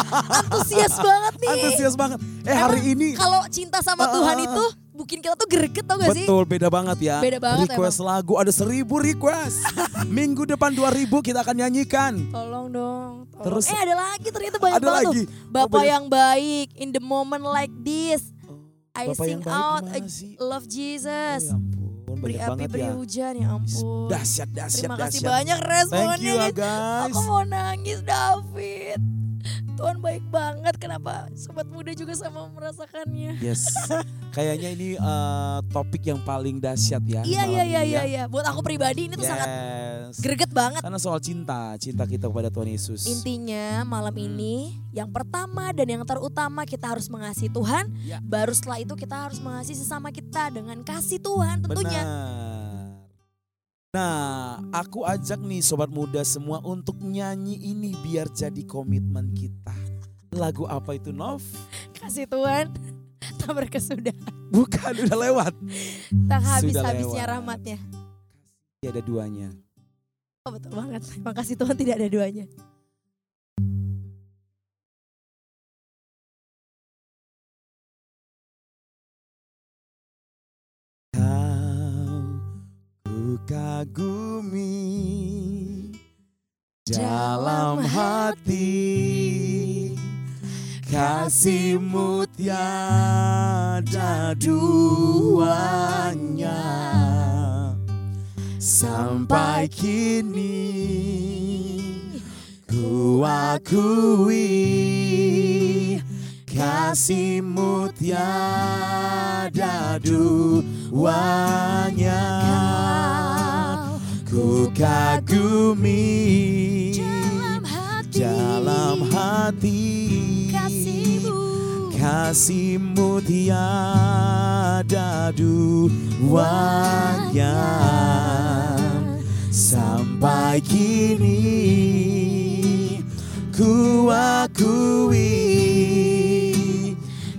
antusias banget nih Antusias banget. Eh hari Emang ini Kalau cinta sama Ah, Tuhan ah, itu Bikin kita tuh greget tau gak sih Betul beda banget ya Beda banget Request lagu ada seribu request Minggu depan 2000 kita akan nyanyikan Tolong dong tolong. Terus- Eh ada lagi ternyata banyak Ada banget lagi tuh Bapak banyak. yang baik In the moment like this I Bapak sing out I sih? love Jesus. Oh, ya ampun, Beri api banget beri ya. hujan ya ampun. Dahsyat dahsyat Terima kasih dahsyat. banyak responnya Thank you ya guys. Aku mau nangis David Tuhan baik banget Kenapa sobat muda juga sama merasakannya Yes Kayaknya ini eh, topik yang paling dahsyat ya Iya iya iya ya. iya iya. Buat aku pribadi ini tuh sangat greget banget Karena soal cinta Cinta kita kepada Tuhan Yesus Intinya malam Hmm. ini yang pertama dan yang terutama kita harus mengasihi Tuhan. Ya. Baru setelah itu kita harus mengasihi sesama kita dengan kasih Tuhan tentunya. Benar. Nah, aku ajak nih sobat muda semua untuk nyanyi ini biar jadi komitmen kita. Lagu apa itu Nov? Kasih Tuhan tak berkesudah. Bukan, udah lewat. Tak habis-habisnya rahmatnya. Ya, ada duanya. Oh, betul banget. Makasih Tuhan tidak ada duanya. Ku kagumi dalam hati. Kasihmu tiada duanya. Sampai kini ku akui kasihmu tiada duanya kagumi. Dalam hati, dalam hati. Kasihmu. Kasihmu tiada duanya sampai kini ku akui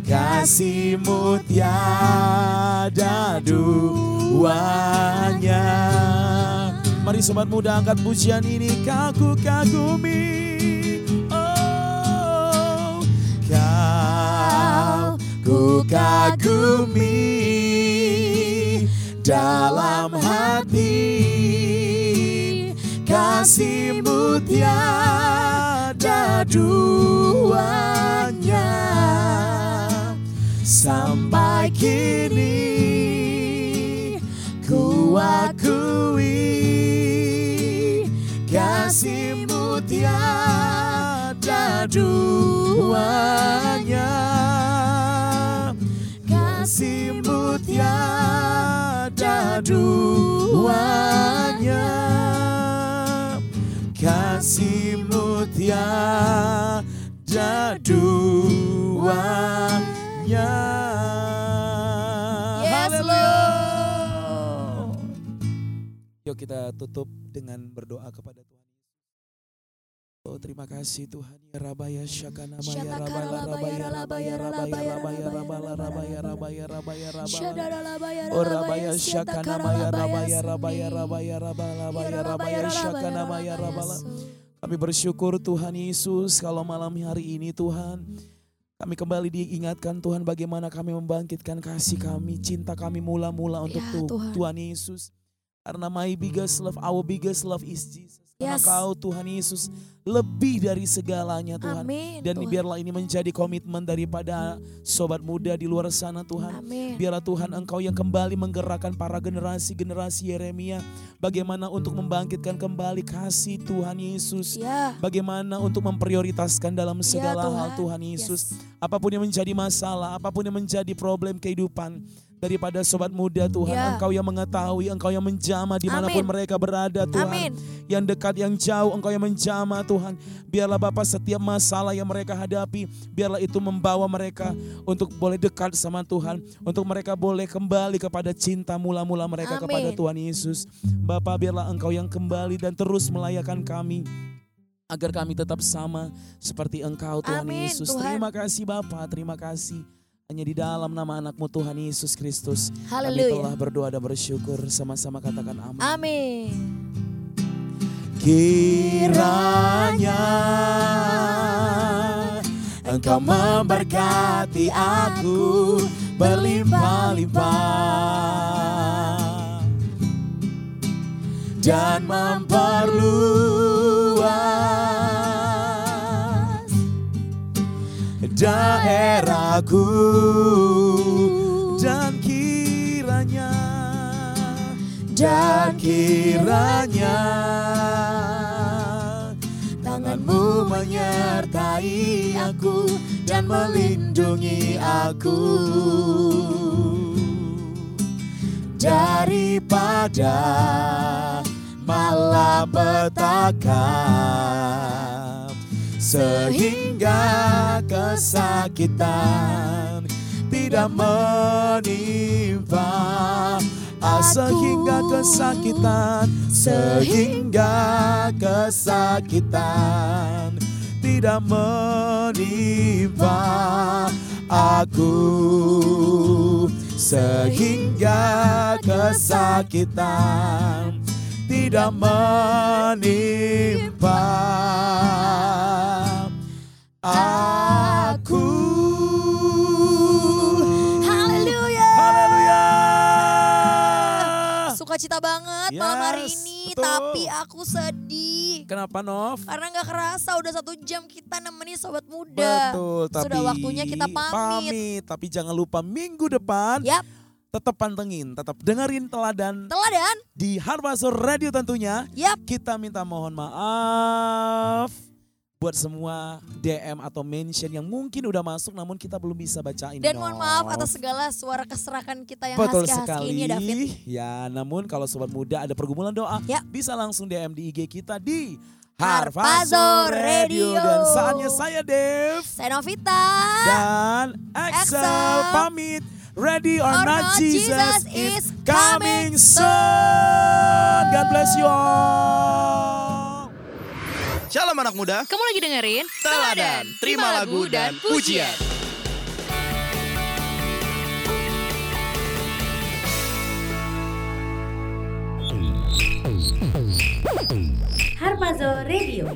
kasihmu tiada duanya Mari sobat muda angkat pujian ini. Kaku kagumi Oh kau ku kagumi dalam hati. Kasihmu tiada duanya. Sampai kini ku akui kasihmu tiada duanya kasihmu tiada duanya kasihmu tiada duanya Yes, Haleluya. Yuk kita tutup dengan berdoa kepada Tuhan. Oh terima kasih Tuhan ya Rabaya Syakana Maya Rabala Rabaya Rabaya Rabaya Rabaya Rabala Rabaya Rabaya Rabaya Rabala Oh Rabaya Syakana Maya Rabaya Rabaya Rabaya Rabala Rabaya Rabaya Syakana Maya Rabala Kami bersyukur Tuhan Yesus kalau malam hari ini Tuhan kami kembali diingatkan Tuhan bagaimana kami membangkitkan kasih kami, cinta kami mula-mula untuk Ya, tu- Tuhan. Tuhan Yesus. Karena my biggest love, our biggest love is Jesus. Karena Yes. kau Tuhan Yesus lebih dari segalanya Tuhan. Amin. Dan Tuhan. biarlah ini menjadi komitmen daripada sobat muda di luar sana Tuhan. Amin. Biarlah Tuhan Engkau yang kembali menggerakkan para generasi-generasi Yeremia. Bagaimana untuk membangkitkan kembali kasih Tuhan Yesus. Ya. Bagaimana untuk memprioritaskan dalam segala Tuhan. hal Tuhan Yesus. Yes. Apa pun yang menjadi masalah, apa pun yang menjadi problem kehidupan. Daripada sobat muda Tuhan, Ya. Engkau yang mengetahui, Engkau yang menjamah di mana pun Amin. mereka berada Tuhan. Amin. Yang dekat, yang jauh, Engkau yang menjamah Tuhan. Biarlah Bapak setiap masalah yang mereka hadapi, biarlah itu membawa mereka untuk boleh dekat sama Tuhan. Untuk mereka boleh kembali kepada cinta mula-mula mereka Amin. kepada Tuhan Yesus. Bapak biarlah Engkau yang kembali dan terus melayakan kami. Agar kami tetap sama seperti Engkau Tuhan Amin, Yesus. Tuhan. Terima kasih Bapak, terima kasih. Hanya di dalam nama anakmu Tuhan Yesus Kristus. Kami telah berdoa dan bersyukur. Sama-sama katakan amin. Amin. Kiranya Engkau memberkati aku berlimpah-limpah dan memperluas daerahku dan kiranya. Dan kiranya. Tanganmu menyertai aku dan melindungi aku. Daripada malapetaka sehingga kesakitan tidak menimpa. Ah, sehingga kesakitan sehingga kesakitan tidak menimpa. Aku sehingga kesakitan tidak menimpa aku. Haleluya. Haleluya. Sukacita banget malam hari Yes, ini, betul. tapi aku sedih. Kenapa Nov? Karena nggak kerasa udah satu jam kita nemenin sobat muda. Betul, tapi Sudah waktunya kita pamit. Tapi jangan lupa minggu depan Yap, tetap pantengin, tetap dengerin teladan teladan. di Harvasur Radio tentunya. Yap, Kita minta mohon maaf buat semua DM atau mention yang mungkin udah masuk namun kita belum bisa bacain. dan mohon maaf atas segala suara keserakan kita yang Betul husky-husky sekali. ini ya David. Ya, namun kalau sobat muda ada pergumulan doa, Ya. bisa langsung DM di IG kita di Harpazo Harpazo Radio. Dan saatnya saya Dev Saya Novita. dan Axel Axel. pamit. Ready or, Or not, not, Jesus, Jesus is coming soon. God bless you all. Shalom anak muda. Kamu lagi dengerin Teladan, terima lagu dan pujian. Harpazo Radio.